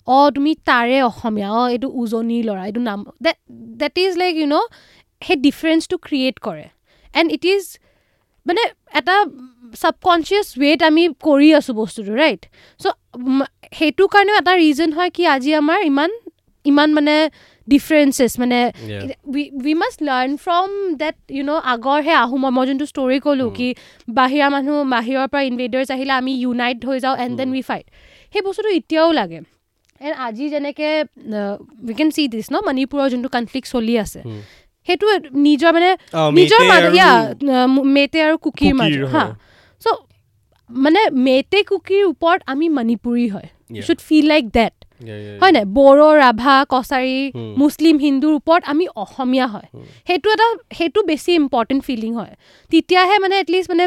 অঁ তুমি তাৰে অসমীয়া অঁ এইটো উজনিৰ ল'ৰা এইটো নাম that is like you know' সেই ডিফাৰেঞ্চটো ক্ৰিয়েট কৰে। এণ্ড ইট ইজ মানে এটা ছাবকনচিয়াছ ৱেত আমি কৰি আছোঁ বস্তুটো ৰাইট চ' সেইটো কাৰণেও এটা ৰিজন হয় কি আজি আমাৰ ইমান ইমান মানে ডিফাৰেঞ্চেছ মানে. We must learn from that you know' আগৰ সেই আহোমৰ মই যোনটো ষ্টৰি ক'লোঁ কি বাহিৰা মানুহ বাহিৰৰ পৰা ইনভেডাৰ্ছ আহিলে আমি ইউনাইট হৈ যাওঁ এণ্ড দেন উই ফাইট সেই বস্তুটো এতিয়াও লাগে এণ্ড আজি যেনেকৈ উই কেন চি দিছ ন মণিপুৰৰ যোনটো কনফ্লিক্ট চলি আছে সেইটো নিজৰ মানে নিজৰ ইয়া মেটে আৰু কুকিৰ মাজত হা। চ' মানে মেটে কুকিৰ ওপৰত আমি মণিপুৰী হয়
Yeah.
Should feel like
yeah.
হয় নাই? বড়ো ৰাভা কছাৰী. মুছলিম হিন্দুৰ ওপৰত আমি অসমীয়া হয়। সেইটো এটা সেইটো বেছি ইম্পৰ্টেণ্ট ফিলিং হয়। তেতিয়াহে মানে এটলিষ্ট মানে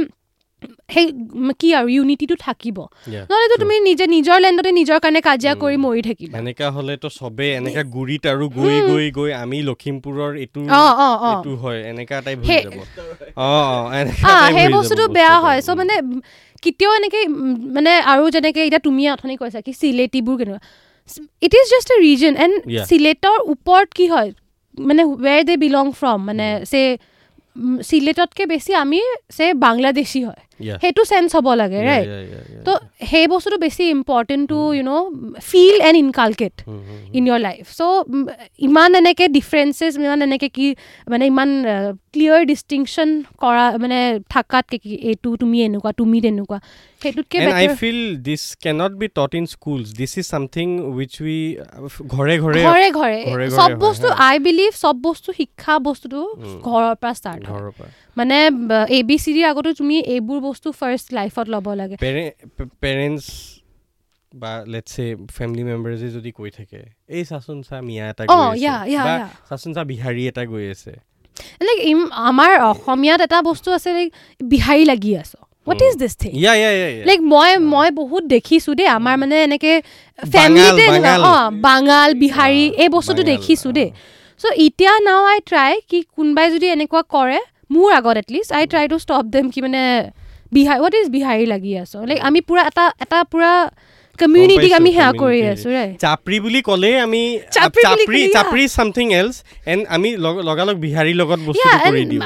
সেই কি আৰু ইউনিটিটো থাকিব। নহ'লেতো. তুমি নিজে নিজৰ লেণ্ডতে নিজৰ কাৰণে কাজিয়া কৰি মৰি থাকিবা।
এনেকা হলেতো চবে এনেকা গুৰিত আৰু গৈ গৈ গৈ আমি লখিমপুৰৰ এইটো এইটো হয় এনেকা টাইপ হৈ যাব। অ
সেই বস্তুটো বেয়া হয়। চ'। মানে কেতিয়াও এনেকৈ মানে আৰু যেনেকৈ এতিয়া তুমি অথনি কৈছা কি চিলেটিবোৰ কেনেকুৱা। It is just a reason
and.
চিলেটৰ ওপৰত কি হয় মানে ৱেৰ দে বিলং ফ্ৰম মানে চে চিলেটতকৈ বেছি আমি চে বাংলাদেশী হয়. সেইটো চেঞ্চ হ'ব লাগে ৰাইট তো সেই বস্তুটো বেছি important to you know'
feel and inculcate.
In your life so' ইমান এনেকৈ ডিফাৰেঞ্চেছ ইমান এনেকৈ কি মানে ইমান ক্লিয়াৰ ডিষ্টিংশ্যন কৰা মানে থাকাতকৈ কি এইটো তুমি এনেকুৱা তুমি তেনেকুৱা সেইটোতকৈ
feel this cannot be taught in schools. This is something which we uh, ঘৰে ঘৰে
ঘৰে ঘৰে চব বস্তু। আই বিলিভ চব বস্তু শিক্ষা বস্তুটো
উম।
ঘৰৰ পৰা ষ্টাৰ্ট হয় মানে এ বি চি ডিৰ আগতো তুমি এইবোৰ বস্তু ফাৰ্ষ্ট লাইফত ল'ব লাগে।
পেৰেণ্টছ বা লেটছ চে ফেমিলি মেম্বাৰ্ছে যদি কৈ থাকে এই চাচোন চা মিয়া এটা গৈ আছে চাচোন চা বিহাৰী এটা গৈ আছে
লাইক আমাৰ অসমীয়াত এটা বস্তু আছে লাইক বিহাৰী লাগি আছ what is this thing
yeah yeah yeah
like মই মই বহুত দেখিছো দেই আমাৰ মানে এনেকে ফেমিলিতে। অ বাঙাল বিহাৰী এই বস্তুটো দেখিছো। দেই। চ' এতিয়া নাও আই ট্ৰাই কি কোনোবাই যদি এনেকুৱা কৰে মোৰ আগত at least I try to stop them কি মানে বিহাৰী হোৱাট ইজ বিহাৰী লাগি আছো? লাইক আমি পুৰা এটা এটা পুৰা কমিউনিটিক আমি সেয়া কৰি
community।
আছো
চাপৰি বুলি ক'লে আমি
চাপৰি
চাপৰি এলছ এণ্ড আমি লগ- লগালগ বিহাৰীৰ লগত বস্তুটো কৰি দিওঁ।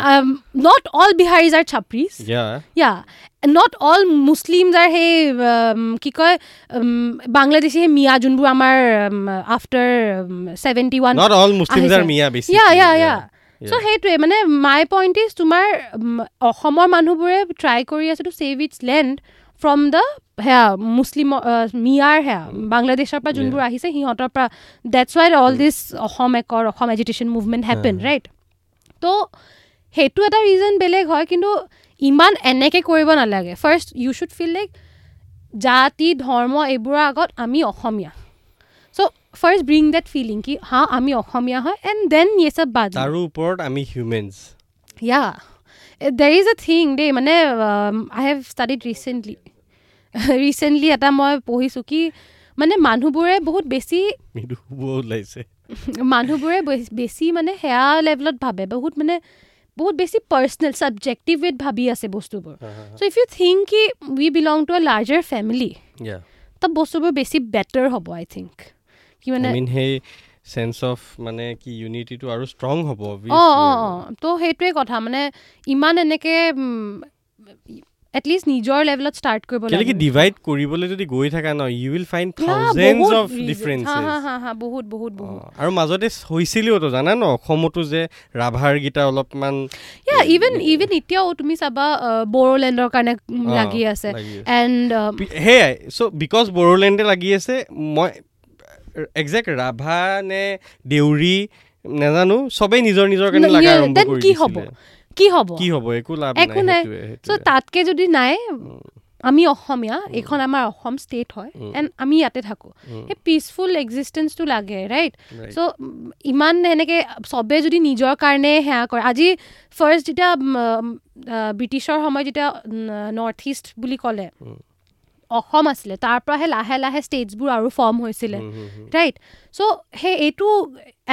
Not all Biharis are চাপ্ৰিজ yeah not all Muslims are সেই কি কয় বাংলাদেশী সেই মিয়া যোনবোৰ আমাৰ after seventy
one not all Muslims
are.
Miya বেছি
ইয়া ইয়া ইয়া চ' সেইটোৱে মানে মাই পইণ্ট ইজ তোমাৰ অসমৰ মানুহবোৰে ট্ৰাই কৰি আছে to save its land from the সেয়া মুছলিম মিয়াৰ সেয়া বাংলাদেশৰ পৰা যোনবোৰ আহিছে সিহঁতৰ পৰা। That's why all this Assam একৰ Assam agitation movement
happen.
Right তো সেইটো এটা ৰিজন বেলেগ হয় কিন্তু ইমান এনেকৈ কৰিব নালাগে। First you should feel like জাতি ধৰ্ম এইবোৰৰ আগত আমি Asomiya. First bring that feeling কি হা আমি অসমীয়া হয় এণ্ড দেন ইয়ে চব বাদ
তাৰো ওপৰত আমি হিউমেনছ
ইয়া দেৰ ইজ এ থিং দেই মানে I have studied recently recently এটা মই পঢ়িছোঁ কি মানে মানুহবোৰে বহুত বেছি
ওলাইছে
মানুহবোৰে বেছ- মানে সেয়া লেভেলত ভাবে বহুত মানে বহুত বেছি পাৰ্চনেল ছাবজেক্টিভ ভাবি আছে বস্তুবোৰ চ' ইফ ইউ থিংক কি we belong to a larger
family.
তাত বস্তুবোৰ বেছি বেটাৰ হ'ব আই থিংক কি মানে
সেই চেঞ্চ অফ মানে কি ইউনিটিটো আৰু ষ্ট্ৰং হ'ব
অঁ অঁ। অঁ তো সেইটোৱে কথা মানে ইমান এনেকৈ এটলিষ্ট নিজৰ লেভেলত ষ্টাৰ্ট কৰিব লাগে
ডিভাইড কৰিবলৈ যদি গৈ থাকা ন ইউ উইল ফাইণ্ড থাউজেণ্ডছ
বহুত
অফ
হা, বহুত বহুত বহুত
আৰু মাজতে হৈছিলেওতো জানা ন অসমতো যে ৰাভাৰকেইটা অলপমান
ইয়া ইভেন ইভেন এতিয়াও তুমি চাবা বড়োলেণ্ডৰ কাৰণে লাগি আছে। এণ্ড
সেয়াই চ' বিকজ বড়োলেণ্ডে লাগি আছে মই একজেক্ট ৰাভা নে দেউৰী নাজানো চবেই নিজৰ নিজৰ কাৰণে লাগা আৰম্ভ কৰি
কি হ'ব? কি হ'ব
কি হ'ব একো লাভ
একো নাই। চ'। তাতকে যদি নাই আমি অসমীয়া এইখন আমাৰ অসম ষ্টেট হয়। এণ্ড আমি ইয়াতে থাকোঁ সেই পিচফুল এক্সিষ্টেঞ্চটো লাগে ৰাইট. চ' ইমান এনেকৈ চবে যদি নিজৰ কাৰণে সেয়া কৰে আজি ফাৰ্ষ্ট যেতিয়া ব্ৰিটিছৰ সময়ত যেতিয়া নৰ্থ ইষ্ট বুলি ক'লে। অসম আছিলে তাৰ পৰাহে লাহে লাহে ষ্টেটছবোৰ আৰু ফৰ্ম হৈছিলে। ৰাইট চ' সেই এইটো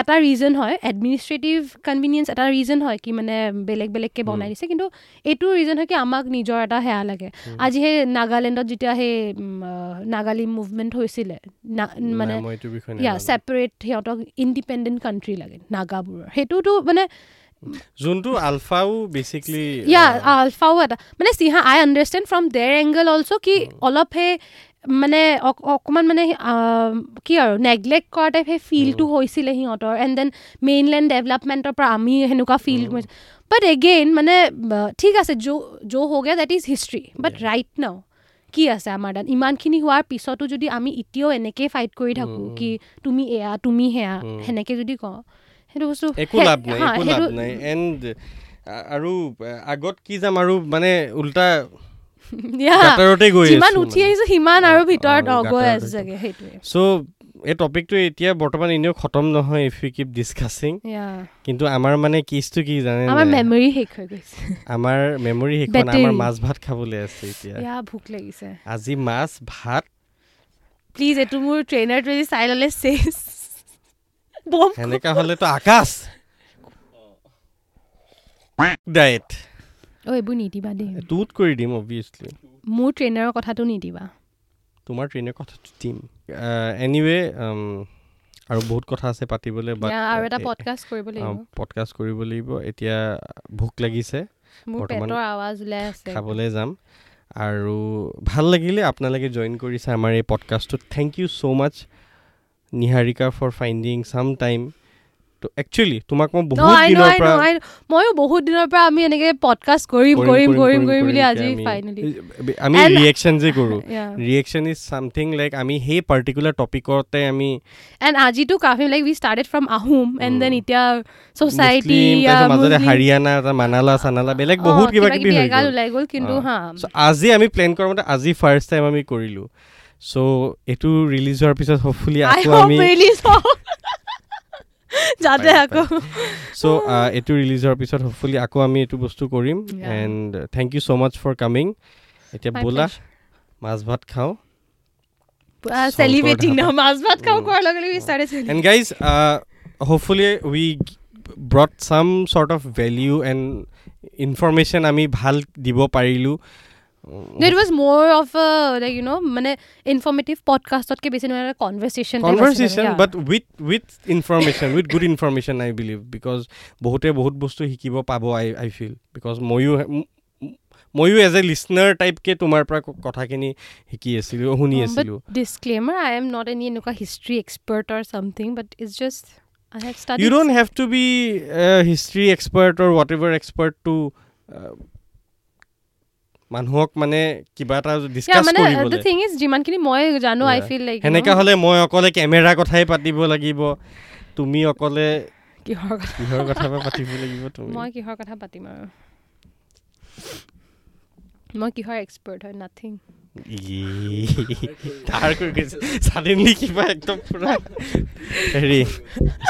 এটা ৰিজন হয় এডমিনিষ্ট্ৰেটিভ কনভিনিয়েঞ্চ এটা ৰিজন হয় কি মানে বেলেগ বেলেগকৈ বনাই দিছে কিন্তু এইটো ৰিজন হয় কি আমাক নিজৰ এটা সেয়া লাগে। আজি সেই নাগালেণ্ডত যেতিয়া সেই নাগালী মুভমেণ্ট হৈছিলে মানে। ছেপাৰেট সিহঁতক ইণ্ডিপেণ্ডেণ্ট কাণ্ট্ৰি লাগে নাগাবোৰৰ। সেইটোতো মানে
যোনটো আলফাও বেচিকলি
ইয়া আলফাও এটা। মানে চিহা I understand from their angle also' কি অলপ সেই মানে অক- অকণমান মানে কি আৰু নেগলেক্ট কৰা টাইপ সেই ফিলটো হৈছিলে সিহঁতৰ। এণ্ড দেন মেইনলেণ্ড ডেভেলপমেণ্টৰ পৰা আমি সেনেকুৱা ফিল কৰিছোঁ। বাট এগেইন মানে ঠিক আছে যো যো হৈ Gaya that is history but right now কি আছে আমাৰ তাত? ইমানখিনি হোৱাৰ পিছতো যদি আমি এতিয়াও এনেকেই ফাইট কৰি থাকোঁ। কি তুমি এয়া তুমি সেয়া। সেনেকৈ যদি কওঁ সেইটো বস্তু
একো লাভ নাই একো লাভ নাই এণ্ড আৰু আগত কি যাম আৰু মানে উল্টা
Yeah.
গাটাৰতে গৈ
যিমান
আছো
উঠি
মানে।
আহিছো সিমান আৰু
অ,
ভিতৰত
অ,
অগৈ
গাঁতৰ
আছে
ভিতৰত।
চাগে সেইটোৱে
চ' এই টপিকটো এতিয়া বৰ্তমান এনেও খতম নহয় if you keep discussing
Yeah.
কিন্তু আমাৰ মানে কেছটো কি জানে
আমাৰ
নাই?
মেমৰি শেষ হৈ গৈছে
আমাৰ মেমৰি শেষ হোৱা নাই,
Battery.
আমাৰ মাছ ভাত খাবলৈ আছে এতিয়া
ইয়া ভোক লাগিছে
আজি মাছ ভাত
প্লিজ এইটো মোৰ ট্ৰেইনাৰ যদি চাই ল'লে
সেনেকা হলেতো আকাশ। ডায়েট
অ' এইবোৰ নিদিবা দেই।
তোত কৰি দিম অবভিয়াছলি
মোৰ ট্ৰেইনাৰৰ কথাটো নিদিবা।
তোমাৰ ট্ৰেইনৰ কথাটো দিম। এনিৱে আৰু বহুত কথা আছে পাতিবলৈ
আৰু এটা পডকাষ্ট কৰিব লাগিব।
পডকাষ্ট কৰিব লাগিব। এতিয়া ভোক লাগিছে।
পেটৰ আৱাজ ওলাই আছে।
খাবলৈ যাম। আৰু ভাল লাগিলে আপোনালোকে জইন কৰিছে আমাৰ এই পডকাষ্টটোত thank you so' much Niharika for finding some time actually তোমাক মই বহুত দিনৰ পৰা.
ময়ো বহুত দিনৰ পৰা আমি এনেকে পডকাষ্ট কৰিম কৰিম কৰিম কৰিম বুলি আজি
আমি-
ফাইনেলি
আমি
And-
ৰিয়েকশ্যন যে কৰোঁ। ৰিয়েকশ্যন ইজ চামথিং লাইক আমি সেই পাৰ্টিকুলাৰ টপিকতে আমি
and Kafi like we started from Ahom and then এতিয়া ছ'চাইটি
মাজতে হাৰিয়ানা এটা মানালা চানালা বেলেগ বহুত কিবা কিবি গ'ল।
ওলাই গ'ল কিন্তু। হা।
আজি আমি প্লেন কৰা মতে আজি ফাৰ্ষ্ট টাইম আমি কৰিলোঁ। চ' এইটো ৰিলিজ হোৱাৰ পিছত হপফুলি আকৌ আমি
যাতে আকৌ
চ' এইটো ৰিলিজ হোৱাৰ পিছত হপফুলি আকৌ আমি এইটো বস্তু কৰিম. And thank you so' much for coming এতিয়া ব'লা. মাছ ভাত খাওঁ
চেলিব্ৰেটিং
ধাবা।
ন মাছ ভাত খাওঁ
উম.
কোৱাৰ লগে লগে started
and guys hopefully we brought some sort of value and information আমি ভাল দিব পাৰিলোঁ
it was more of like you know' মানে ইনফৰ্মেটিভ পডকাষ্টতকৈ বেছি নহয় conversation
conversation but with with information with good information I believe because বহুতে বহুত বস্তু শিকিব পাব আই আই ফিল বিকজ ময়ো ময়ো এজ এ লিচনাৰ টাইপকে তোমাৰ পৰা কথাখিনি শিকি আছিলোঁ শুনি আছিলোঁ
disclaimer I am not any এনেকুৱা history expert or something but it's
just you don't have to be history expert or whatever expert to মানুহক মানে কিবা এটা ডিছকাছ
মানে দ্য
কৰিবলৈ
থিং ইজ যিমানখিনি মই জানো আই. ফিল লাইক
সেনেকা হ'লে মই অকলে কেমেৰা কথাই পাতিব লাগিব। তুমি অকলে
কিহৰ কথা?
কিহৰ কথা পাতিব লাগিব তুমি?
মই কিহৰ কথা পাতিম আৰু? মই কিহৰ এক্সপাৰ্ট হয়? নাথিং
তাৰ কৈ গৈছে। ছাডেনলি কিবা একদম পুৰা হেৰি।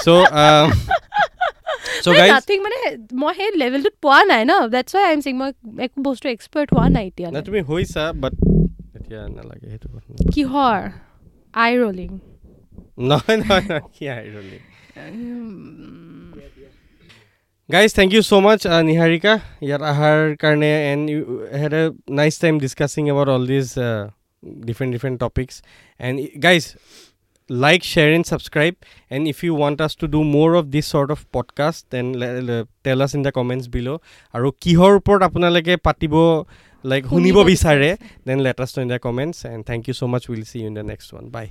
চ' চ' গাইজ
নাথিং মানে মই সেই লেভেলটোত পোৱা নাই ন ৱাই আই এম মই একো বস্তু এক্সপাৰ্ট হোৱা নাই এতিয়া
তুমি হৈছা বাট এতিয়া নালাগে সেইটো
কিহৰ আই ৰলিং
নহয় নহয় নহয় কি আইৰলি guys thank you so' much Niharika ইয়াত অহাৰ কাৰণে and you had a nice time discussing about all these different different topics and guys like share and subscribe and if you want us to do more of this sort of podcast then tell us in the comments বিল' আৰু কিহৰ ওপৰত আপোনালোকে পাতিব লাইক শুনিব বিচাৰে then let us in the comments and thank you so' much will see you in the next one bye